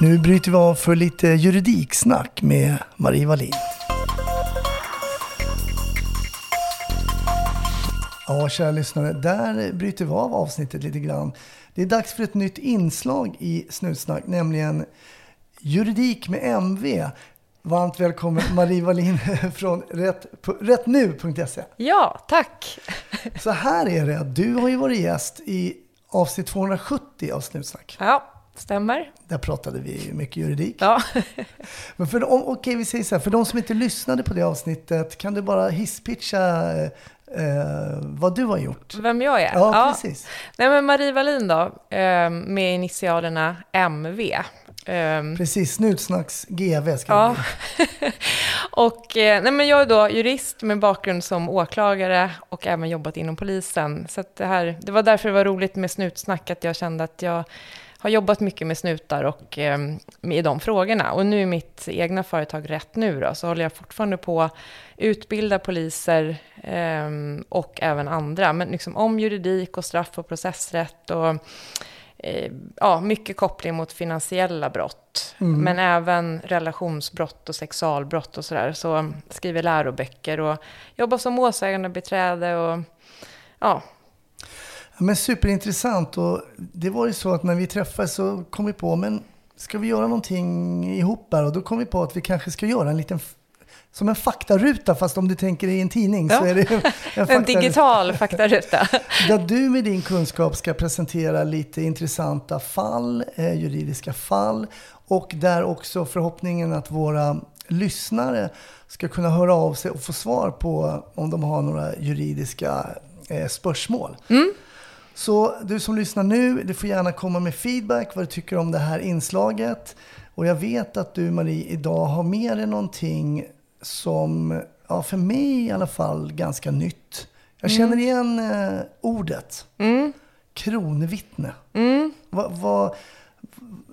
Nu bryter vi av för lite juridiksnack med Marie Wallin. Ja, kära lyssnare, där bryter vi av avsnittet lite grann. Det är dags för ett nytt inslag i Snutsnack, nämligen juridik med MV. Varmt välkommen Marie Wallin [LAUGHS] från rätt, rättnu.se. Ja, tack. [LAUGHS] Så här är det, du har ju varit gäst i avsnitt 270 av Snutsnack. Ja, stämmer. Där pratade vi mycket juridik. Ja. [LAUGHS] Men för, om, okej, vi säger så här, för de som inte lyssnade på det avsnittet, kan du bara hisspitcha eh, eh, vad du har gjort? Vem jag är? Ja, precis. Nej, men Marie Wallin då, eh, med initialerna MV. Ehm, Precis, Snutsnacks GV ska Ja. [LAUGHS] och eh, nej, men jag är då jurist med bakgrund som åklagare och även jobbat inom polisen. Så det, här, det var därför det var roligt med snutsnack, att jag kände att jag har jobbat mycket med snutar och eh, i de frågorna. Och nu i mitt egna företag Rätt Nu då, så håller jag fortfarande på att utbilda poliser eh, och även andra, men liksom om juridik och straff och processrätt och eh, ja, mycket koppling mot finansiella brott, men även relationsbrott och sexualbrott och sådär. Så skriver läroböcker och jobbar som målsägandebiträde och Ja, Men superintressant och det var ju så att när vi träffades så kom vi på, men ska vi göra någonting ihop här? Och då kom vi på att vi kanske ska göra en liten, som en faktaruta, fast om du tänker i en tidning så Ja. är det en, [LAUGHS] en digital faktaruta. [LAUGHS] Där du med din kunskap ska presentera lite intressanta fall, eh, juridiska fall och där också förhoppningen att våra lyssnare ska kunna höra av sig och få svar på om de har några juridiska eh, spörsmål. Så du som lyssnar nu, du får gärna komma med feedback vad du tycker om det här inslaget. Och jag vet att du Marie idag har med dig någonting som ja, för mig i alla fall, ganska nytt. Jag känner igen eh, ordet. Kronvittne. Va, va,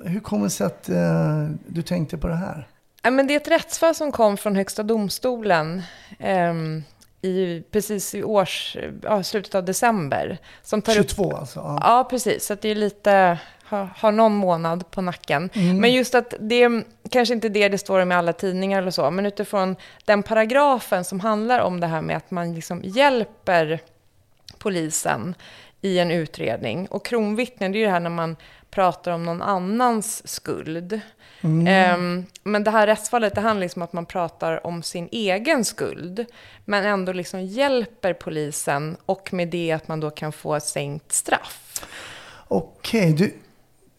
hur kommer det sig att eh, du tänkte på det här? Ja, men det är ett rättsfall som kom från Högsta domstolen ehm, i, precis i års, ja, slutet av december. Som tar upp 22 alltså? Ja. Ja, precis. Så det är lite, har, har någon månad på nacken. Men just att det är kanske inte det det står om i alla tidningar eller så, men utifrån den paragrafen som handlar om det här med att man liksom hjälper polisen i en utredning. Och kronvittnen, det är ju det här när man pratar om någon annans skuld. Ehm, men det här rättsfallet, det handlar liksom om att man pratar om sin egen skuld, men ändå liksom hjälper polisen och med det att man då kan få ett sänkt straff. Okej, du,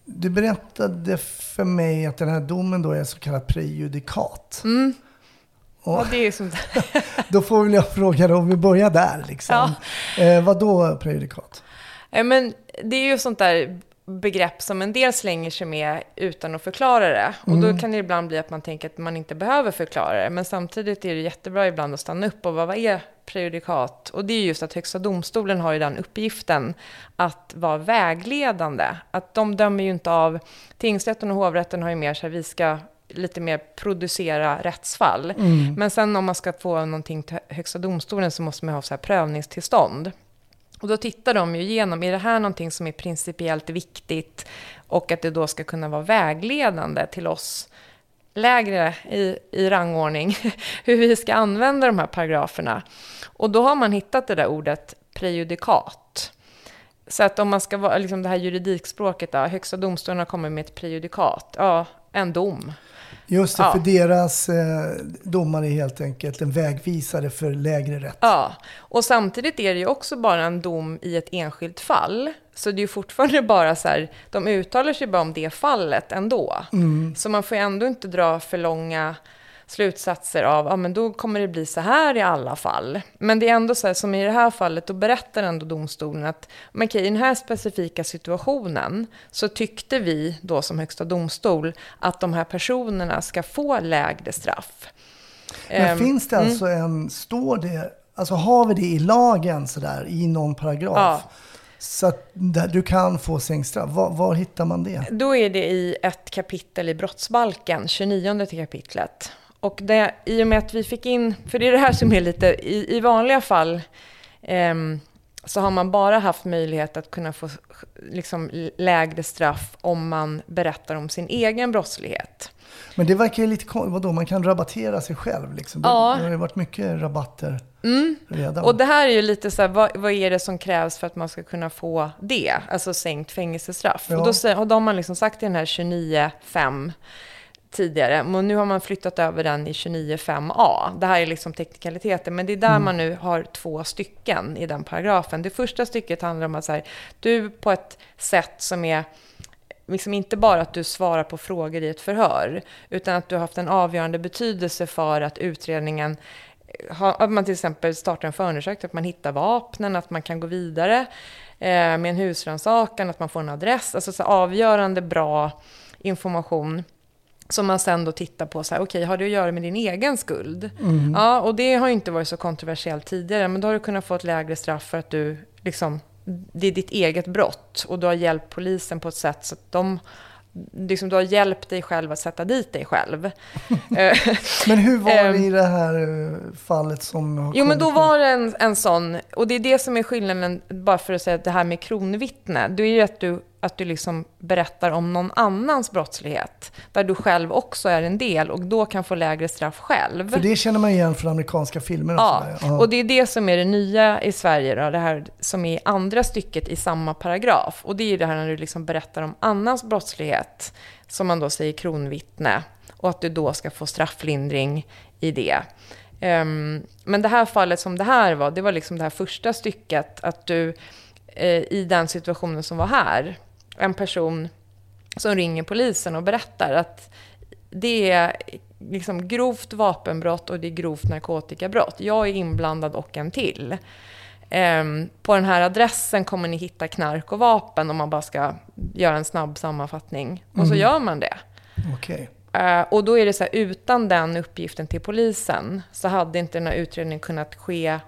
du berättade för mig att den här domen då är så kallat prejudikat. Och Ja, det är som [LAUGHS] då får väl jag fråga dig om vi börjar där. Liksom. Eh, vad då prejudikat? Ja, men det är ju sånt där begrepp som en del slänger sig med utan att förklara det. Och då kan det ibland bli att man tänker att man inte behöver förklara det. Men samtidigt är det jättebra ibland att stanna upp och vad, vad är prejudikat? Och det är just att Högsta domstolen har ju den uppgiften att vara vägledande. Att de dömer ju inte av, tingsrätten och hovrätten har ju mer så här, vi ska lite mer producera rättsfall. Men sen om man ska få någonting till Högsta domstolen så måste man ha så här prövningstillstånd. Och då tittar de ju igenom, är det här någonting som är principiellt viktigt och att det då ska kunna vara vägledande till oss lägre i, i rangordning, [LAUGHS] hur vi ska använda de här paragraferna. Och då har man hittat det där ordet prejudikat. Så att om man ska vara, liksom det här juridikspråket, då, Högsta domstolen har kommit med ett prejudikat, ja, en dom. Just det, Ja. för deras eh, domar är helt enkelt en vägvisare för lägre rätt. Ja, och samtidigt är det ju också bara en dom i ett enskilt fall. Så det är ju fortfarande [LAUGHS] bara så här, de uttalar sig bara om det fallet ändå. Så man får ju ändå inte dra för långa slutsatser av, ja men då kommer det bli så här i alla fall. Men det är ändå så här, som i det här fallet, då berättar ändå domstolen att, men okej, i den här specifika situationen så tyckte vi då som högsta domstol att de här personerna ska få lägre straff. Men Ehm, finns det alltså en, står det, alltså har vi det i lagen sådär, i någon paragraf? Ja. Så att du kan få sänkt straff. Var, var hittar man det? Då är det i ett kapitel i brottsbalken, 29 kapitlet. Och det, i och med att vi fick in, för det är det här som är lite, i, i vanliga fall ehm, så har man bara haft möjlighet att kunna få liksom, lägre straff om man berättar om sin egen brottslighet. Men det verkar ju lite konstigt, vadå, man kan rabattera sig själv liksom. Det, Ja. det har ju varit mycket rabatter redan. Och det här är ju lite så här, vad, vad är det som krävs för att man ska kunna få det? Alltså sänkt fängelsestraff. Ja. Och då, och då har man liksom sagt i den här 29.5 tidigare, men nu har man flyttat över den i 29.5a. Det här är liksom teknikaliteter, men det är där man nu har två stycken i den paragrafen. Det första stycket handlar om att så här, du på ett sätt som är liksom inte bara att du svarar på frågor i ett förhör, utan att du har haft en avgörande betydelse för att utredningen ha, att man till exempel startar en förundersökning, att man hittar vapnen, att man kan gå vidare eh, med en husrannsakan, att man får en adress. Alltså så avgörande bra information som man sen då tittar på, så här, okej, har det att göra med din egen skuld? Ja, och det har ju inte varit så kontroversiellt tidigare, men då har du kunnat få ett lägre straff för att du, liksom, det är ditt eget brott och du har hjälpt polisen på ett sätt så att de Liksom, du har hjälpt dig själv att sätta dit dig själv. [LAUGHS] Eh, Men hur var det Ehm. i det här eh, fallet som har Jo, men då var det en, en sån, och det är det som är skillnaden, bara för att säga det här med kronvittne, det är ju att du, att du liksom berättar om någon annans brottslighet, där du själv också är en del och då kan få lägre straff själv. För det känner man igen från amerikanska filmer och Ja, sådär. Ja. och det är det som är det nya i Sverige, då, det här som är andra stycket i samma paragraf. Och det är det här när du liksom berättar om annans brottslighet, som man då säger kronvittne, och att du då ska få strafflindring i det. Ehm, men det här fallet som det här var, det var liksom det här första stycket, att du eh, i den situationen som var här, en person som ringer polisen och berättar att det är liksom grovt vapenbrott och det är grovt narkotikabrott. Jag är inblandad och en till. Ehm, på den här adressen kommer ni hitta knark och vapen om man bara ska göra en snabb sammanfattning. Och så gör man det. Okej. Eh, och då är det så här, utan den uppgiften till polisen så hade inte den här utredningen kunnat ske.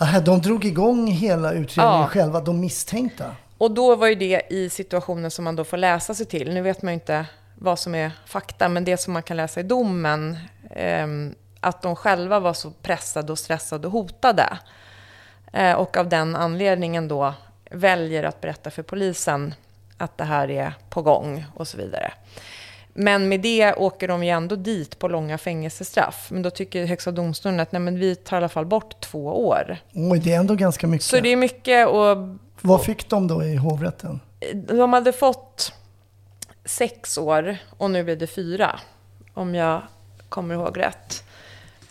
Aha, de drog igång hela utredningen Ja. själva, de misstänkta. Och då var ju det i situationen som man då får läsa sig till. Nu vet man ju inte vad som är fakta, men det som man kan läsa i domen, ehm, att de själva var så pressade och stressade och hotade. Eh, och av den anledningen då väljer att berätta för polisen att det här är på gång och så vidare. Men med det åker de ju ändå dit på långa fängelsestraff. Men då tycker Högsta domstolen att nej, men vi tar i alla fall bort två år. Oj, det är ändå ganska mycket. Så det är mycket och Vad fick de då i hovrätten? de hade fått sex år och nu blir det fyra. Om jag kommer ihåg rätt.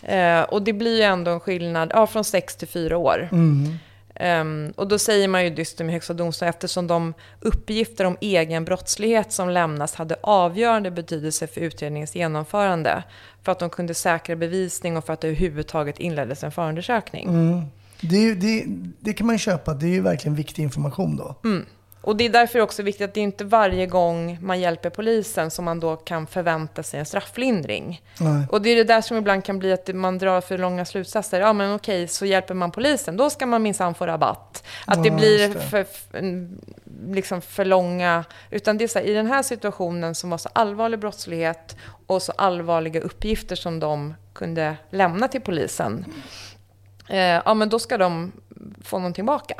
Eh, och det blir ju ändå en skillnad, ja från sex till fyra år. Mm. Ehm, och då säger man ju dyster med Högsta domstolen eftersom de uppgifter om egen brottslighet som lämnas hade avgörande betydelse för utredningens genomförande. För att de kunde säkra bevisning och för att det överhuvudtaget inleddes en förundersökning. Mm. Det, det, det kan man ju köpa, det är ju verkligen viktig information då. Mm. Och det är därför också viktigt att det är inte varje gång man hjälper polisen som man då kan förvänta sig en strafflindring. Nej. Och det är det där som ibland kan bli att man drar för långa slutsatser. Ja men okej, så hjälper man polisen, då ska man minsann få rabatt. Att det Ja, blir just det. för, för, liksom för långa... Utan det är så här, i den här situationen som var så allvarlig brottslighet och så allvarliga uppgifter som de kunde lämna till polisen. Eh, ja men då ska de få någonting tillbaka.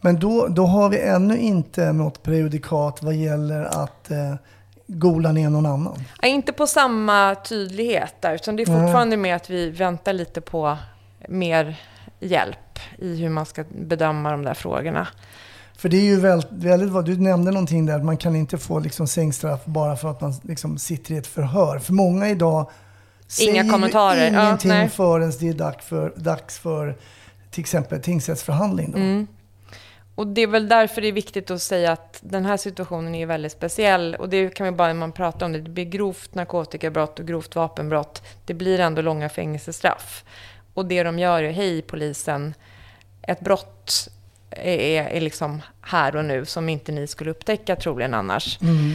Men då, då har vi ännu inte något prejudikat vad gäller att eh, gola ner någon annan. Ja, inte på samma tydlighet där, utan det är fortfarande med att vi väntar lite på mer hjälp i hur man ska bedöma de där frågorna. För det är ju väldigt, väldigt vad du nämnde någonting där, att man kan inte få liksom sängstraff bara för att man liksom sitter i ett förhör. För många idag Inga säger kommentarer. ju Ja, ingenting nej. förrän det är dags för, dags för till exempel tingsrättsförhandling. Då. Mm. Och det är väl därför det är viktigt att säga att den här situationen är väldigt speciell. Och det kan vi bara, man pratar om det, det blir grovt narkotikabrott och grovt vapenbrott. Det blir ändå långa fängelsestraff. Och det de gör är, hej polisen, ett brott är, är liksom här och nu som inte ni skulle upptäcka troligen annars. Mm.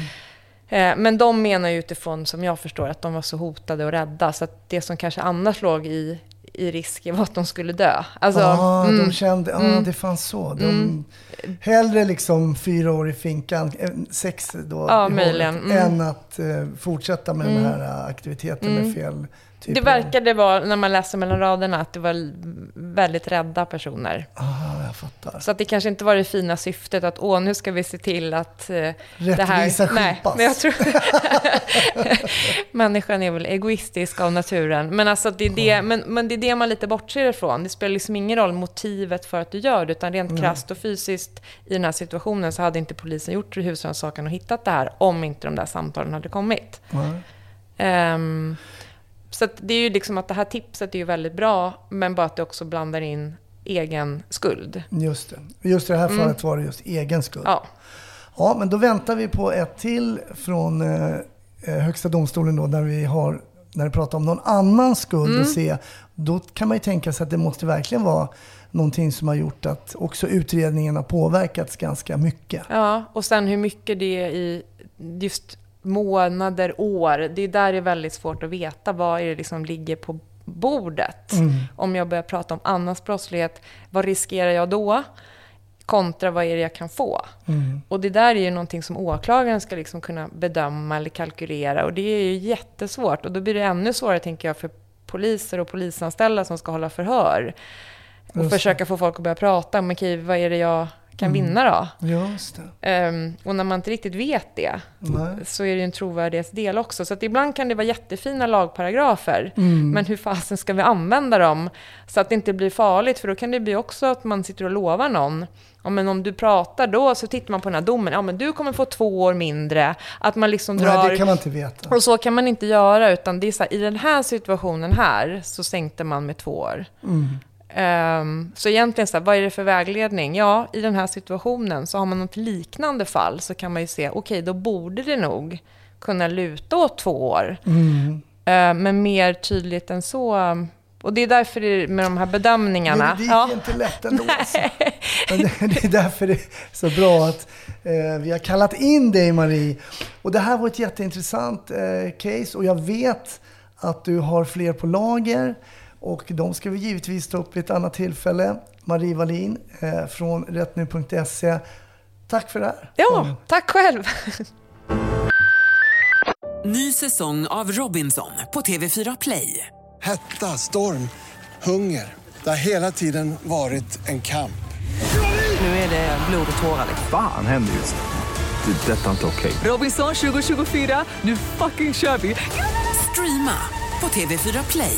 Eh, Men de menar ju utifrån, som jag förstår, att de var så hotade och rädda. Så att det som kanske annars låg i, i risk var att de skulle dö. Alltså, ah, mm. de kände, ja Mm. det fanns så. De, Mm. Hellre liksom fyra år i finkan, eh, sex då, Ja, i möjligen. Mm. än att eh, fortsätta med Mm. den här eh, aktiviteten Mm. med fel typ Det verkade vara, när man läser mellan raderna, att det var väldigt rädda personer. Ah, jag fattar. Så att det kanske inte var det fina syftet att åh, nu ska vi se till att eh, det här... Rättvisa Nej, skipas. men jag tror... [LAUGHS] Människan är väl egoistisk av naturen. Men, alltså det är det, men, men det är det man lite bortser ifrån. Det spelar liksom ingen roll motivet för att du gör det, utan rent Nej. krasst och fysiskt i den här situationen så hade inte polisen gjort husrannsakan och hittat det här om inte de där samtalen hade kommit. Nej. Ehm, så det är ju liksom att det här tipset är ju väldigt bra, men bara att det också blandar in egen skuld. Just det. Just i det här Mm. fallet var det just egen skuld. Ja. Ja, men då väntar vi på ett till från eh, eh, Högsta domstolen då, när vi har när vi pratar om någon annans skuld Mm. och se, då kan man ju tänka sig att det måste verkligen vara någonting som har gjort att också utredningen har påverkats ganska mycket. Ja, och sen hur mycket det är i just månader, år. Det är där det är väldigt svårt att veta vad är det liksom ligger på bordet. Mm. Om jag börjar prata om annans brottslighet, vad riskerar jag då? Kontra vad är det jag kan få? Mm. Och det där är ju någonting som åklagaren ska liksom kunna bedöma eller kalkylera och det är ju jättesvårt. Och då blir det ännu svårare, tänker jag, för poliser och polisanställda som ska hålla förhör. Och Just försöka få folk att börja prata om, okej, vad är det jag kan Mm. vinna då? Just. Ehm, och när man inte riktigt vet det, Nej. så är det ju en trovärdighetsdel också. Så att ibland kan det vara jättefina lagparagrafer, Mm. men hur fasen ska vi använda dem? Så att det inte blir farligt, för då kan det bli också att man sitter och lovar någon. Ja, men om du pratar då, så tittar man på den här domen, ja men du kommer få två år mindre. Att man liksom drar... Nej, det kan man inte veta. Och så kan man inte göra, utan det är så här, i den här situationen här, så sänkte man med två år. Mm. Ehm, så egentligen, så här, vad är det för vägledning? Ja, i den här situationen, så har man något liknande fall, så kan man ju se, okej, då borde det nog kunna luta åt två år. Mm. Ehm, men mer tydligt än så um, Och det är därför det, med de här bedömningarna. Men det gick inte lätt ändå. [LAUGHS] Alltså. Men det, det är därför det är så bra att eh, vi har kallat in dig Marie. Och det här var ett jätteintressant eh, case och jag vet att du har fler på lager. Och de ska vi givetvis ta upp vid ett annat tillfälle. Marie Wallin eh, från rättnu.se. Tack för det här. Ja, tack själv. Ny säsong av Robinson på TV4 Play. Hetta, storm, hunger. Det har hela tiden varit en kamp. Nu är det blod och tårar. Fan händer just nu. Det. är Detta är inte okej. Robinson 2024, nu fucking kör vi! Streama på TV4 Play.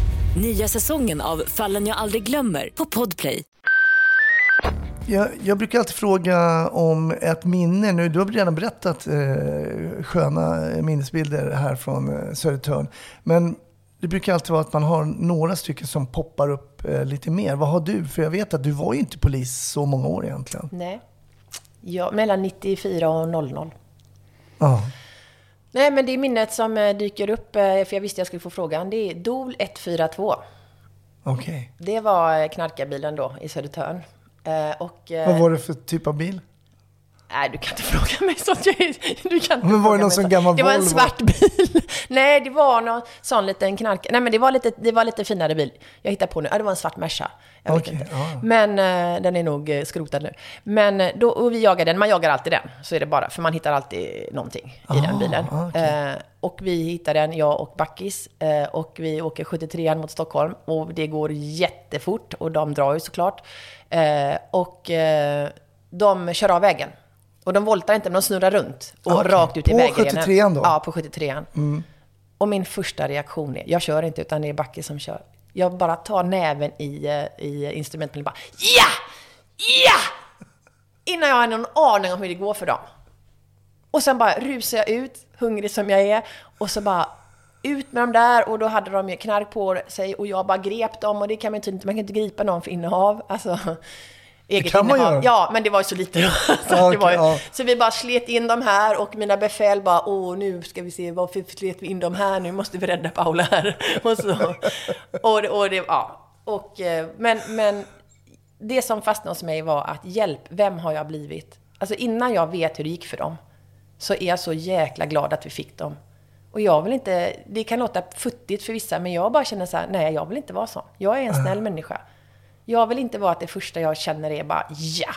Nya säsongen av Fallen jag aldrig glömmer på Podplay. Jag, jag brukar alltid fråga om ett minne. Nu, du har redan berättat eh, sköna minnesbilder här från eh, Södertörn. Men det brukar alltid vara att man har några stycken som poppar upp eh, lite mer. Vad har du? För jag vet att du var ju inte polis så många år egentligen. Nej. Ja, mellan 94 och 00. Ja. Nej, men det är minnet som eh, dyker upp, eh, för jag visste jag skulle få frågan. Det är DOL 142. Okej. Det var eh, knarkarbilen då i Södertörn. Och, Vad var det för typ av bil? Nej, du kan inte fråga mig sånt. Du kan inte Men var det någon sån gammal Det var en Volvo? svart bil. [LAUGHS] Nej, det var någon sån liten knark... Nej, men det var lite, det var lite finare bil. Jag hittar på nu. Ja, det var en svart Merca. Jag vet inte. ja. Men eh, den är nog eh, skrotad nu. Men eh, då, och vi jagar den. Man jagar alltid den. Så är det bara. För man hittar alltid någonting i den bilen. Ah, okej. Eh, och vi hittar den, jag och Backis. Och vi åker 73 mot Stockholm. Och det går jättefort. Och de drar ju såklart. Och de kör av vägen. Och de voltar inte, men de snurrar runt. Och Okej. rakt ut i På vägrenen. 73an då? Ja, på 73an. Och min första reaktion är, jag kör inte utan det är Backe som kör. Jag bara tar näven i, eh, i instrumentpanelen och bara ja! Ja! Innan jag har någon aning om hur det går för dem. Och sen bara rusar jag ut, hungrig som jag är. Och så bara ut med dem där och då hade de ju knark på sig och jag bara grep dem och det kan man ju inte, man kan inte gripa någon för innehav. Alltså, eget kan man innehav. göra. Ja, men det var ju så lite [LAUGHS] så, det var ja. så vi bara slet in dem här och mina befäl bara, åh nu ska vi se, varför slet vi in dem här? Nu måste vi rädda Paula här. [LAUGHS] Och så. Och, det- och det, ja. Och, eh, men, men det som fastnade hos mig var att hjälp, vem har jag blivit? Alltså innan jag vet hur det gick för dem, så är jag så jäkla glad att vi fick dem. Och jag vill inte, det kan låta futtigt för vissa, men jag bara känner så här, nej jag vill inte vara så. Jag är en snäll människa. Jag vill inte vara att det första jag känner är bara, ja!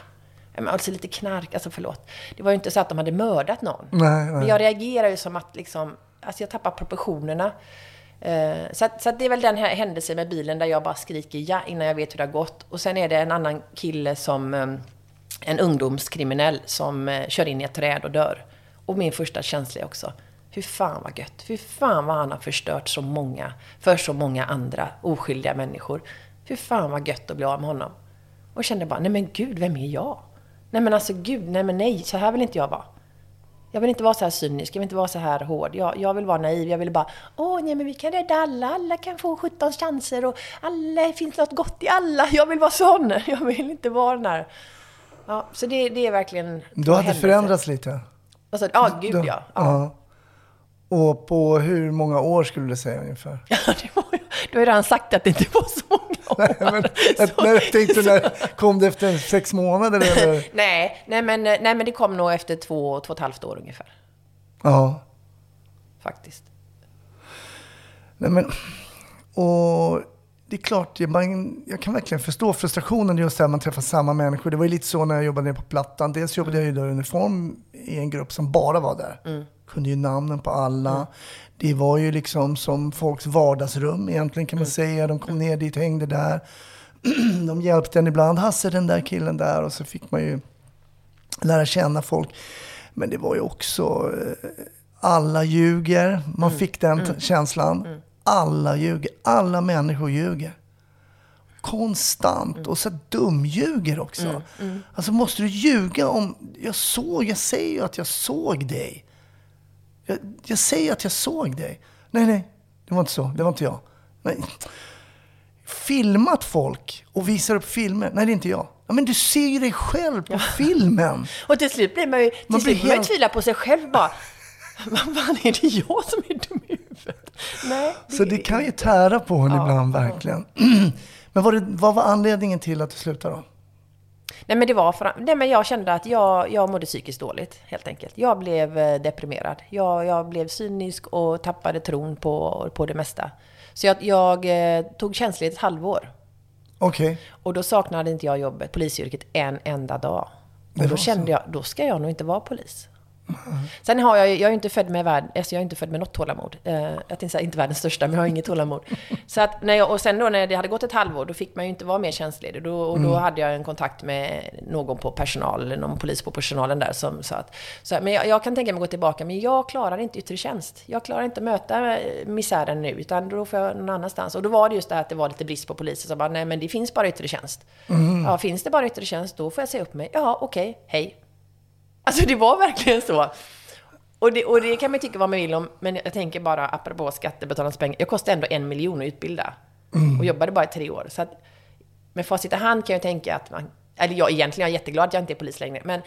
Alltså lite knark, alltså förlåt. Det var ju inte så att de hade mördat någon. Nej, nej. Men jag reagerar ju som att liksom, alltså jag tappar proportionerna. Eh, Så, att, så att det är väl den här händelsen med bilen där jag bara skriker ja innan jag vet hur det har gått. Och sen är det en annan kille som, eh, en ungdomskriminell som eh, kör in i ett träd och dör. Och min första känsla är också, hur fan vad gött. Hur fan vad han har förstört så många, för så många andra oskyldiga människor. Hur fan vad gött att bli av med honom. Och kände bara, nej men gud, vem är jag? Nej men alltså gud, nej men nej, så här vill inte jag vara. Jag vill inte vara så här cynisk, jag vill inte vara så här hård. Jag, jag vill vara naiv, jag vill bara, åh nej men vi kan rädda alla, alla kan få 17 chanser och alla, finns något gott i alla. Jag vill vara sån, [LAUGHS] jag vill inte vara den här. Ja, så det, det är verkligen... Du hade händelser. förändrats lite? Alltså, ja, gud Du- ja. ja. Och på hur många år skulle du säga ungefär? [LAUGHS] ja. det var, du har ju redan sagt att det inte var så många år. [LAUGHS] Nej, men, nej, jag tänkte när [LAUGHS] kom det efter sex månader eller? nej, nej, men, nej, men det kom nog efter två, två och ett halvt år ungefär. Ja. Faktiskt. Nej, men, och det är klart, jag, man, jag kan verkligen förstå frustrationen just där man träffar samma människor. Det var ju lite så när jag jobbade nere på Plattan. Dels jobbade jag ju då i uniform i en grupp som bara var där. Kunde ju namnen på alla. Det var ju liksom som folks vardagsrum egentligen kan man säga. De kom ner dit, hängde där. [CLEARS THROAT] De hjälpte en ibland. Hasse, den där killen där. Och så fick man ju lära känna folk. Men det var ju också, eh, alla ljuger. Man fick den t- känslan. Alla ljuger. Alla människor ljuger. konstant och så dumljuger också. Alltså måste du ljuga om, jag såg, jag säger ju att jag såg dig. Jag, jag säger att jag såg dig. Nej, nej, det var inte så. Det var inte jag. Nej. Filmat folk och visar upp filmer. Nej, det är inte jag. Ja, men du ser ju dig själv på filmen. [LAUGHS] Och till slut blir man ju, till Man slut blir helt- tvila på sig själv bara. Vad fan är det jag som är dum i huvudet? Nej. Så det kan ju tära på en ibland, verkligen. [CLEARS THROAT] Men vad, det, vad var anledningen till att du slutade då? Nej men det var för, nej men jag kände att jag, jag mådde psykiskt dåligt helt enkelt. Jag blev eh, deprimerad. Jag, jag blev cynisk och tappade tron på, på det mesta. Så jag, jag eh, tog tjänstledigt ett halvår. Okej. Och då saknade inte jag jobbet, polisyrket, en enda dag. Och då kände jag, då ska jag nog inte vara polis. Sen har jag, jag är inte född med värld, alltså jag är inte född med något tålamod. Eh, jag tänkte säga inte världens största, men jag har inget tålamod. [LAUGHS] Så att när jag, och sen då när det hade gått ett halvår, då fick man ju inte vara mer tjänstledig. Då, och då hade jag en kontakt med någon på personal, någon polis på personalen där som sa att, så, men jag, jag kan tänka mig att gå tillbaka, men jag klarar inte yttre tjänst. Jag klarar inte att möta eh, misären nu, utan då får jag någon annanstans. Och då var det just det här att det var lite brist på poliser, så bara, nej men det finns bara yttre tjänst. Ja, finns det bara yttre tjänst, då får jag säga upp mig. Ja, okej, hej. Alltså det var verkligen så. Och det, och det kan man tycka vad man vill om, men jag tänker bara apropå skattebetalarnas pengar. Jag kostade ändå en miljon att utbilda. Och jobbade bara i tre år. Så att med facit i hand kan jag tänka att man... Eller jag egentligen, jag är jätteglad att jag inte är polis längre. Men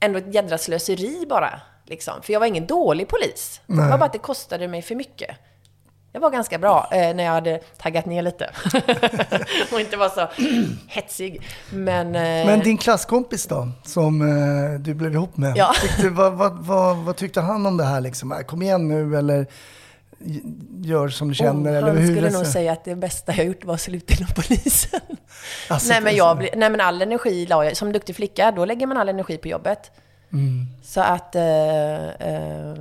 ändå ett jädra slöseri bara. Liksom. För jag var ingen dålig polis. Det var bara att det kostade mig för mycket. Jag var ganska bra eh, när jag hade taggat ner lite. [LAUGHS] och inte var så hetsig. Men... Eh, Men din klasskompis då, som eh, du blev ihop med. Ja. Tyckte, vad, vad, vad, vad tyckte han om det här liksom? Äh, Kom igen nu eller gör som du känner. Oh, eller han hur skulle nog säga att det bästa jag gjort var att sluta inom polisen. Alltså, nej, men jag, bli- nej men all energi la jag, som duktig flicka, då lägger man all energi på jobbet. Mm. Så att, eh, eh,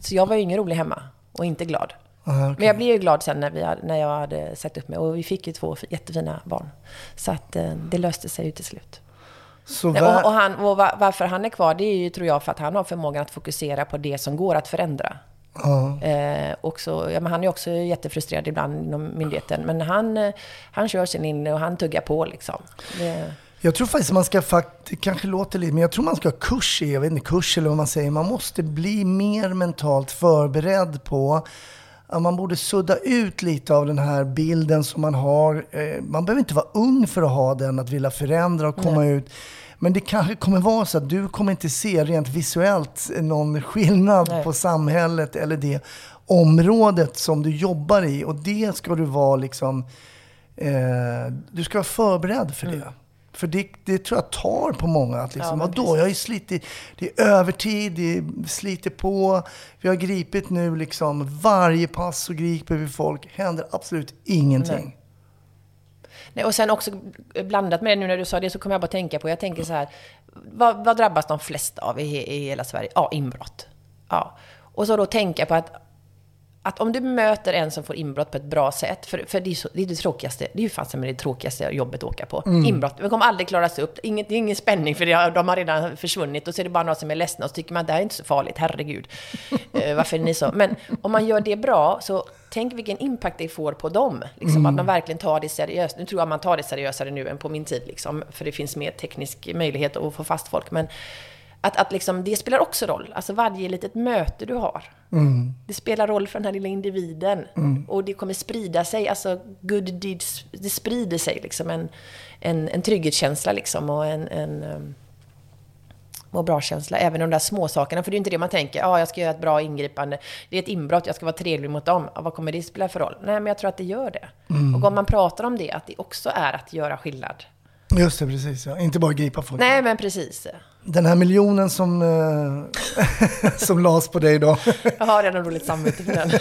så jag var ju ingen rolig hemma och inte glad. Aha, okej. Men jag blev ju glad sen när, vi, hade- när jag hade sagt upp mig och vi fick ju två jättefina barn. Så att eh, det löste sig ju till slut. Vä- Och, och, han, och va- varför han är kvar, det är ju, tror jag, för att han har förmågan att fokusera på det som går att förändra. ja. Eh, och så, ja, men han är också jättefrustrerad ibland inom myndigheten. Men han, eh, han kör sin inne och han tuggar på liksom. Det, Jag tror faktiskt man ska, det kanske låter lite, men jag tror man ska ha kurs i, jag vet inte kurs eller vad man säger, man måste bli mer mentalt förberedd på man borde sudda ut lite av den här bilden som man har. Eh, Man behöver inte vara ung för att ha den, att vilja förändra och komma ut. Men det kanske kommer vara så att du kommer inte se rent visuellt någon skillnad Nej. på samhället eller det området som du jobbar i. Och det ska du vara liksom, eh, du ska vara förberedd för det. För det, det tror jag tar på många. Att liksom. Ja, vadå, jag har ju slitit, det är övertid, det sliter på. Vi har gripit nu liksom, varje pass så griper vi folk. Händer absolut ingenting. Nej. Nej, och sen också blandat med det nu när du sa det så kommer jag bara tänka på, jag tänker så här, vad, vad drabbas de flesta av i, i hela Sverige? Ja, inbrott. Ja. Och så då tänka på att, att om du möter en som får inbrott på ett bra sätt, för, för det, är så, det är det tråkigaste, det är ju fasen det tråkigaste jobbet att åka på. Inbrott, det kommer aldrig klaras upp, Inget, det är ingen spänning för det, de har redan försvunnit och så är det bara några som är ledsna och så tycker man att det här är inte så farligt, herregud. [LAUGHS] Eh, varför är ni så? Men om man gör det bra, så tänk vilken impact det får på dem. Liksom, Att man verkligen tar det seriöst. Nu tror jag man tar det seriösare nu än på min tid, liksom, för det finns mer teknisk möjlighet att få fast folk. Men att, att liksom, det spelar också roll. Alltså varje litet möte du har. Det spelar roll för den här lilla individen. Och det kommer sprida sig. Alltså good deeds, det sprider sig liksom en, en, en trygghetskänsla liksom och en, en um, må bra-känsla. Även de där små sakerna. För det är inte det man tänker. Ja, jag ska göra ett bra ingripande. Det är ett inbrott, jag ska vara trevlig mot dem. Ja, vad kommer det spela för roll? Nej, men jag tror att det gör det. Och om man pratar om det, att det också är att göra skillnad. Just det, precis. Ja. Inte bara gripa folk. Nej, men precis. Den här miljonen som, eh, [LAUGHS] som lades på dig då. Jag har redan dåligt samvete för den. [LAUGHS]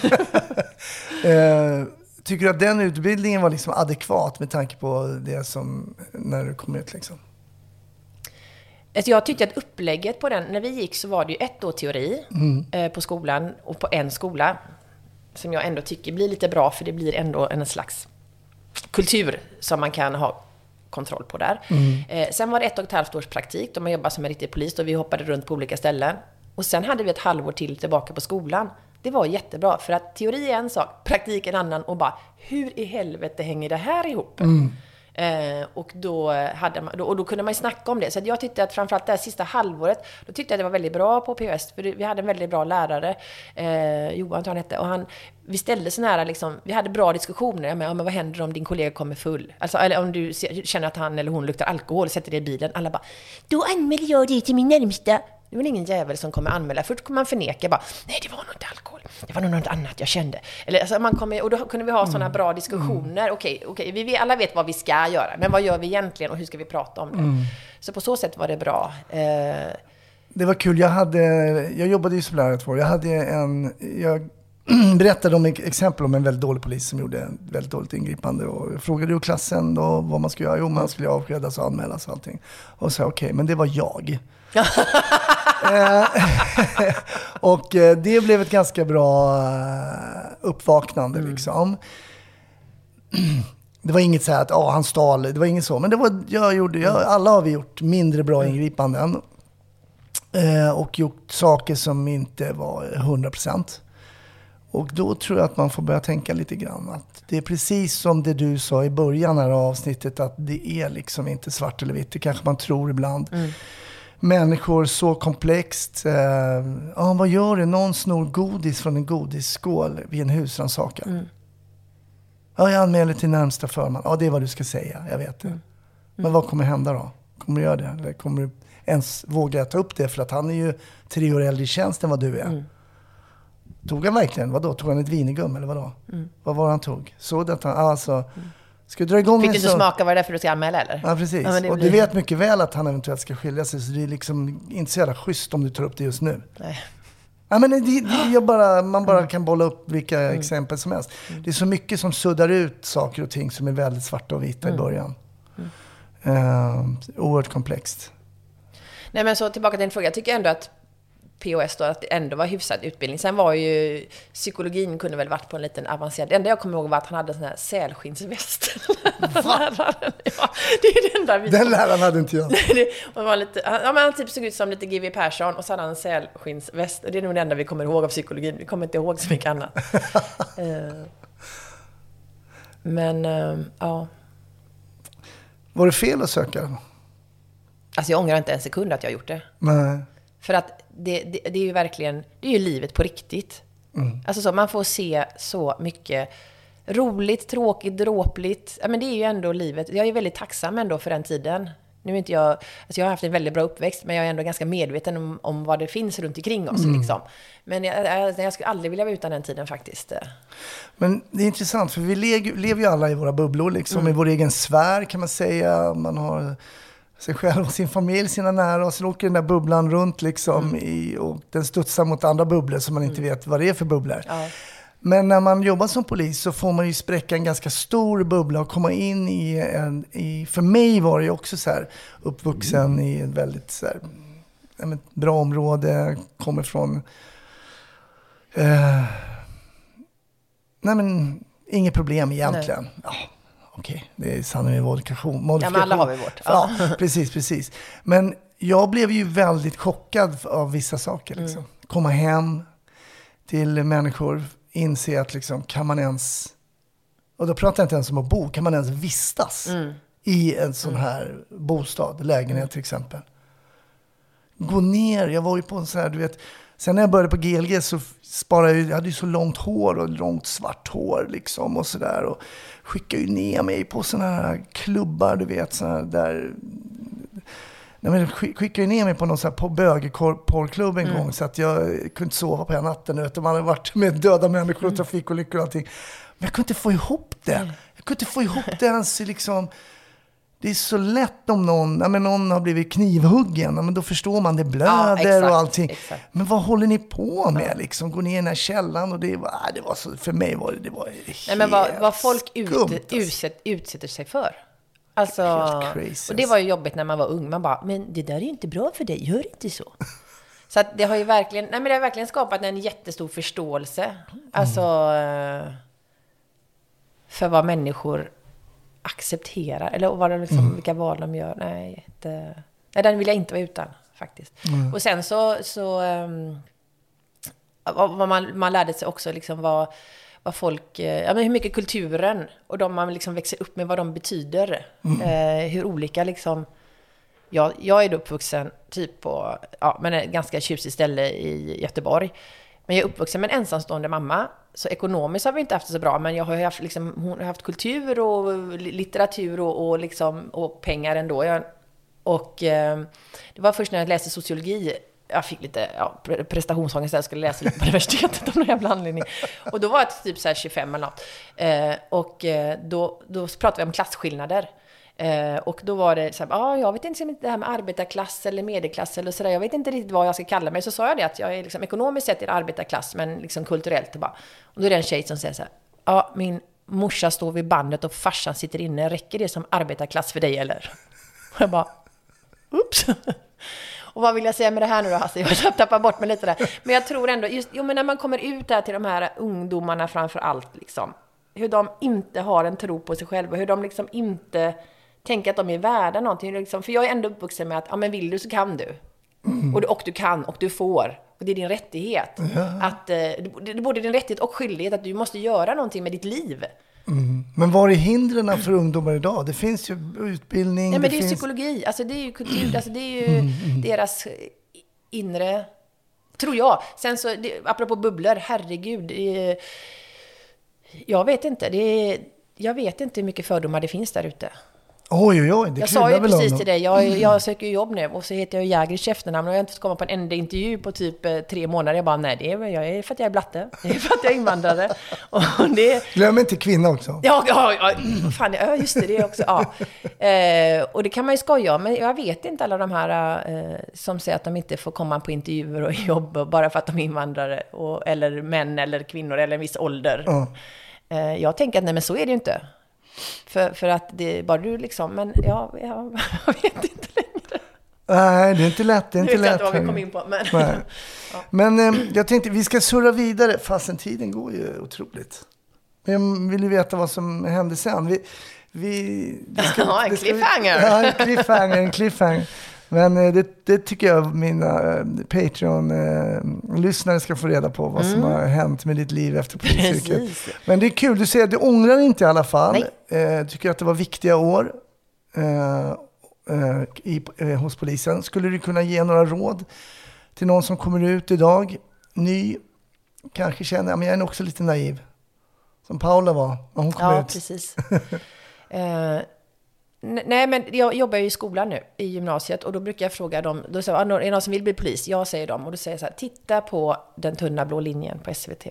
Eh, tycker du att den utbildningen var liksom adekvat med tanke på det som, när du kom ut liksom? Alltså jag tyckte att upplägget på den, när vi gick så var det ju ett år teori eh, på skolan och på en skola. Som jag ändå tycker blir lite bra för det blir ändå en slags kultur som man kan ha kontroll på där. Eh, sen var det ett och ett halvt års praktik då man jobbade som en riktig polis och vi hoppade runt på olika ställen. Och sen hade vi ett halvår till tillbaka på skolan. Det var jättebra för att teori är en sak, praktik en annan och bara hur i helvete hänger det här ihop? Eh, och, då hade man, då, och då kunde man ju snacka om det. Så att jag tyckte att framförallt det här sista halvåret, då tyckte jag att det var väldigt bra på POS. För det- vi hade en väldigt bra lärare, eh, Johan tror jag han hette. Och han, vi ställde sådana här, liksom, vi hade bra diskussioner. Med, ja, men vad händer om din kollega kommer full? Alltså, eller om du ser, känner att han eller hon luktar alkohol och sätter dig i bilen. Alla bara, då anmäler jag dig till min närmsta. Det är väl ingen jävel som kommer anmäla. Först kommer man förneka bara, nej det var nog inte alkohol. Det var nog något annat jag kände. Eller, alltså, man kommer, och då kunde vi ha sådana bra diskussioner. Okej, okej, vi, vi alla vet vad vi ska göra. Men vad gör vi egentligen och hur ska vi prata om det? Mm. Så på så sätt var det bra. Eh, Det var kul. Jag, hade, jag jobbade ju som lärare två år. Jag hade en... Jag [CLEARS THROAT] berättade om exempel om en väldigt dålig polis som gjorde ett väldigt dåligt ingripande. Och jag frågade ju klassen då vad man skulle göra. Jo, man skulle avskedas och anmälas och allting. Och så okej, men det var jag. [LAUGHS] Eh, [LAUGHS] och eh, det blev ett ganska bra eh, uppvaknande liksom. Det var inget så här att ah, han stal, det var inget så. Men det var, jag gjorde, jag, alla har vi gjort mindre bra ingripanden. Eh, och gjort saker som inte var 100%. Och då tror jag att man får börja tänka lite grann att det är precis som det du sa i början här av avsnittet att det är liksom inte svart eller vitt. Det kanske man tror ibland. Människor så komplext. Eh, ja, vad gör du? Någon snor godis från en godisskål vid en husrannsakan. Ja, jag anmäler till närmsta förman. Ja, det är vad du ska säga. Jag vet det. Men vad kommer hända då? Kommer du göra det? Eller kommer du ens våga ta upp det? För att han är ju tre år äldre i tjänst än vad du är. Tog han verkligen, vadå? Tog han ett vinegum eller vadå? Vad var det han tog? Såg du att han, alltså, ska du dra igång fick du inte sån- smaka vad det är för du ska anmäla eller? Ja, precis. Ja, det och du blir- vet mycket väl att han eventuellt ska skilja sig, så det är liksom inte så jävla schysst om du tar upp det just nu. Nej. Ja, men det, det, jag bara, man bara Mm. kan bolla upp vilka exempel som helst. Det är så mycket som suddar ut saker och ting som är väldigt svarta och vita i Mm. början. Uh, oerhört komplext. Nej men så tillbaka till din fråga. Jag tycker ändå att POS då, att det ändå var hyfsad utbildning. Sen var ju psykologin kunde väl varit på en liten avancerad. Det enda jag kommer ihåg var att han hade en sån här sälskinnsväst. [LAUGHS] Läraren. ja, det är det enda vi... Den läraren hade inte jag. [LAUGHS] det och var lite, ja, men han typ såg ut som lite G.W. Persson och så hade han en sälskinnsväst. Det är nog det enda vi kommer ihåg av psykologin. Vi kommer inte ihåg så mycket annat. [LAUGHS] Eh, men, eh, ja. Var det fel att söka? Alltså jag ångrar inte en sekund att jag gjort det. Nej. För att det, det, det är ju verkligen, det är ju livet på riktigt. Alltså så, man får se så mycket roligt, tråkigt, dråpligt. Ja, men det är ju ändå livet. Jag är väldigt tacksam ändå för den tiden. Nu är inte jag, alltså jag har haft en väldigt bra uppväxt, men jag är ändå ganska medveten om, om vad det finns runt omkring oss. Liksom. Men jag, jag, jag skulle aldrig vilja vara utan den tiden faktiskt. Men det är intressant, för vi lever, lever ju alla i våra bubblor, liksom, i vår egen sfär kan man säga. Man har sig själv och sin familj, sina nära, och så åker den där bubblan runt liksom, i, och den studsar mot andra bubblor som man inte vet vad det är för bubblor. Ja. Men när man jobbar som polis så får man ju spräcka en ganska stor bubbla och komma in i en... I, för mig var det ju också så här, uppvuxen i ett väldigt så här, men, bra område, kommer från... Eh, nej men, inget problem egentligen. Ja, Okej, det är sanning med modifikation. Ja, men alla har vi vårt. Ja, [LAUGHS] precis, precis. Men jag blev ju väldigt chockad av vissa saker. Mm. Liksom. Komma hem till människor, inse att liksom, kan man ens, och då pratar jag inte ens om att bo, kan man ens vistas Mm. i en sån här bostad, lägenhet till exempel. Gå ner, jag var ju på en sån här, du vet, sen när jag började på GLG så sparade jag, jag hade ju så långt hår och långt svart hår liksom och sådär. Och skickade ju ner mig på såna här klubbar, du vet, här där Nej, men skick- skickade ju ner mig på någon sån här på bögporrklubb en gång så att jag kunde inte sova på hela natten. Utan man hade varit med döda människor och trafikolyckor och allting. Men jag kunde inte få ihop det. Jag kunde inte få ihop det ens liksom. Det är så lätt om någon, ja, men någon har blivit knivhuggen, ja, men då förstår man, det blöder exakt, och allting. exakt. Men vad håller ni på med liksom? Gå ner i den här källaren och det var, ah, det var så, för mig var det, det var Nej, men vad, helt vad folk ut, skumt, alltså. utsätt, utsätter sig för. Alltså, Helt crazy, och det alltså. var ju jobbigt när man var ung. Man bara, men det där är ju inte bra för dig, gör inte så. Så att det har ju verkligen, nej men det har verkligen skapat en jättestor förståelse. Alltså, eh, för vad människor accepterar, eller vad de liksom, vilka val de gör. Nej, jätte, nej, den vill jag inte vara utan, faktiskt. Och sen så, så vad man, man lärde sig också liksom vad, vad folk, eh, ja men hur mycket kulturen och de man liksom växer upp med, vad de betyder. Eh, hur olika liksom, jag, jag är då uppvuxen typ på, ja men ett ganska tjusigt ställe i Göteborg. Men jag är uppvuxen med en ensamstående mamma. Så ekonomiskt har vi inte haft det så bra, men jag har haft, liksom, hon har haft kultur och litteratur och, och, liksom, och pengar ändå. Jag, och eh, det var först när jag läste sociologi jag fick lite ja, prestationsångest när jag skulle läsa lite på [LAUGHS] universitetet av någon jävla anledning. Och då var jag typ så här 25 eller något. Eh, och eh, då, då pratade vi om klasskillnader. Eh, och då var det så här, ah, jag vet inte om det här med arbetarklass eller medelklass eller sådär, jag vet inte riktigt vad jag ska kalla mig. Så sa jag det att jag är liksom ekonomiskt sett är arbetarklass, men liksom kulturellt bara. Och då är det en tjej som säger så här, ja, ah, min morsa står vid bandet och farsan sitter inne, räcker det som arbetarklass för dig eller? Och [LAUGHS] jag bara, oops. [LAUGHS] Och vad vill jag säga med det här nu då Hasse? Jag tappar bort mig lite där. Men jag tror ändå, just, jo men när man kommer ut där till de här ungdomarna framför allt liksom. Hur de inte har en tro på sig själva, hur de liksom inte tänker att de är värda någonting. Liksom. För jag är ändå uppvuxen med att, ja men vill du så kan du. Och, du och du kan och du får. Och det är din rättighet. Att, eh, det är både din rättighet och skyldighet att du måste göra någonting med ditt liv. Men var är hindren för ungdomar idag? Det finns ju utbildning. Nej, men det, är ju finns... psykologi. Alltså det är ju kultur. Alltså det är ju deras inre... Tror jag. Sen så, det, apropå bubblor, herregud. Det, är- jag vet inte. Det är, jag vet inte hur mycket fördomar det finns där ute. Oj, oj, oj. Det Jag sa ju precis till dig, jag, jag söker jobb nu och så heter jag Jägers i efternamn och jag har inte fått komma på en enda intervju på typ eh, tre månader. Jag bara, nej, det är, jag är för att jag är blatte. Det är för att jag är invandrare. [LAUGHS] Och det, Glöm inte kvinna också. Ja, ja, ja, fan, ja just det, det också. Ja. Eh, och det kan man ju skoja om, men jag vet inte alla de här eh, som säger att de inte får komma på intervjuer och [LAUGHS] jobb bara för att de är invandrare, och, eller män eller kvinnor eller en viss ålder. Ja. Eh, jag tänker att nej, men så är det ju inte. För, för att det är bara du liksom, men ja, ja jag [LAUGHS] vet inte längre. Nej, det är inte lätt. Det är inte vet jag lätt. inte vad vi kom in på, men... Nej. [LAUGHS] Men eh, jag tänkte vi ska surra vidare, fastän tiden går ju otroligt. Men jag vill ju veta vad som hände sen. Vi, vi, ska- [LAUGHS] Ja, en det ska cliffhanger. Ja, en cliffhanger. En cliffhanger. Men eh, det, det tycker jag mina eh, Patreon-lyssnare ska få reda på, vad som har hänt med ditt liv efter polisyrket. Mm. Men det är kul, du säger att du ångrar inte i alla fall. Eh, tycker att det var viktiga år eh, eh, i, eh, hos polisen. Skulle du kunna ge några råd till någon som kommer ut idag, ny, kanske känner, men jag är också lite naiv. Som Paula var när hon kom Ja, ut. precis. [LAUGHS] nej, men jag jobbar ju i skolan nu, i gymnasiet, och då brukar jag fråga dem, då säger jag, "Ah, är det någon som vill bli polis? Ja, säger de. Och då säger jag så här, titta på den tunna blå linjen på SVT.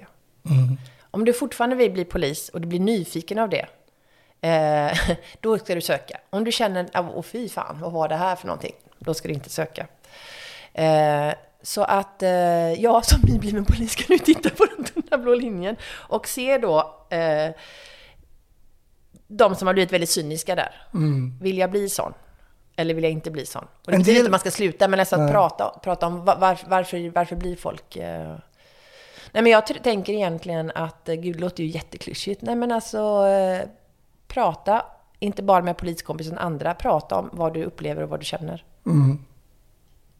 Om du fortfarande vill bli polis och du blir nyfiken av det, eh, [LAUGHS] då ska du söka. Om du känner, "Ah, åh fy fan, vad var det här för någonting? Då ska du inte söka. Eh, så att eh, jag som nybliven polis kan nu titta på den tunna blå linjen och se då eh, de som har blivit väldigt cyniska där. Vill jag bli sån? Eller vill jag inte bli sån? Och det En betyder del- inte att man ska sluta, men nästan att Nej. prata, prata om va- varför, varför, blir folk... Eh... Nej, men jag tänker egentligen att, eh, gud, det låter ju jätteklyschigt. Nej, men alltså, eh, prata, inte bara med poliskompisen utan andra, prata om vad du upplever och vad du känner.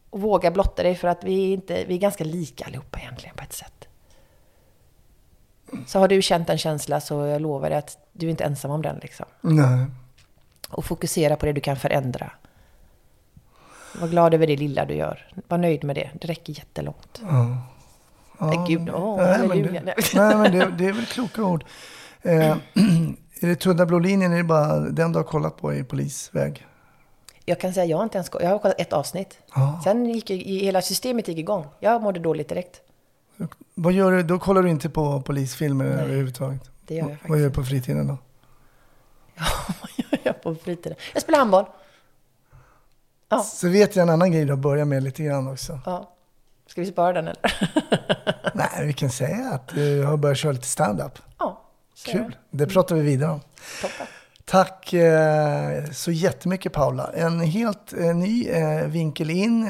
Och våga blotta dig, för att vi är, inte, vi är ganska lika allihopa egentligen på ett sätt. Så har du känt en känsla så jag lovar dig att du är inte ensam om den liksom. Nej. Och fokusera på det du kan förändra. Var glad över det lilla du gör. Var nöjd med det. Det räcker jättelångt. Nej, gud, åh, Nej, men halleluja. det, [LAUGHS] nej, men det, det är väl kloka ord. Eh, [CLEARS THROAT] är det tunna blå linjen, är det bara den du har kollat på i polisväg? Jag kan säga, jag har inte ens jag har kollat ett avsnitt. Ja. Sen gick hela systemet gick igång. Jag mådde dåligt direkt. Vad gör du? Då kollar du inte på polisfilmer överhuvudtaget? Det gör jag faktiskt. Vad gör du på fritiden då? [LAUGHS] Vad gör jag på fritiden? Jag spelar handboll. Ja. Så vet jag en annan grej du har börjat med lite grann också. ja. Ska vi spara den eller? [LAUGHS] Nej, vi kan säga att du har börjat köra lite stand-up. ja. Kul. Det pratar vi vidare om. Toppen. Tack eh, så jättemycket Paula. En helt eh, ny eh, vinkel in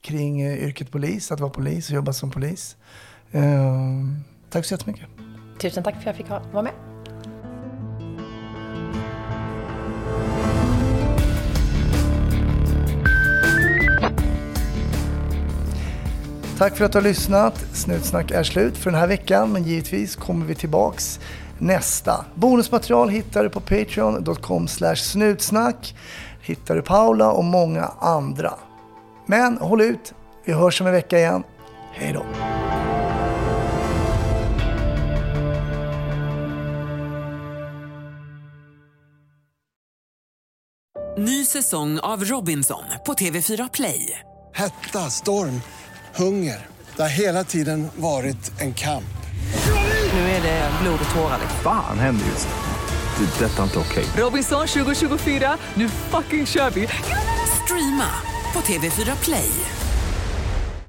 kring eh, yrket polis, att vara polis och jobba som polis. Eh, tack så jättemycket. Tusen tack för att jag fick vara med. Tack för att du har lyssnat. Snutsnack är slut för den här veckan, men givetvis kommer vi tillbaks nästa. Bonusmaterial hittar du på patreon.com snutsnack. Hittar du Paula och många andra. Men håll ut, vi hörs om en vecka igen. Hej då! Ny säsong av Robinson på TV4 Play. Hetta, storm, hunger. Det har hela tiden varit en kamp. Nu är det blod och tårar. Fan händer just nu. Det. är Detta är inte okej. Robinson 2024, nu fucking kör vi! Streama på TV4 Play.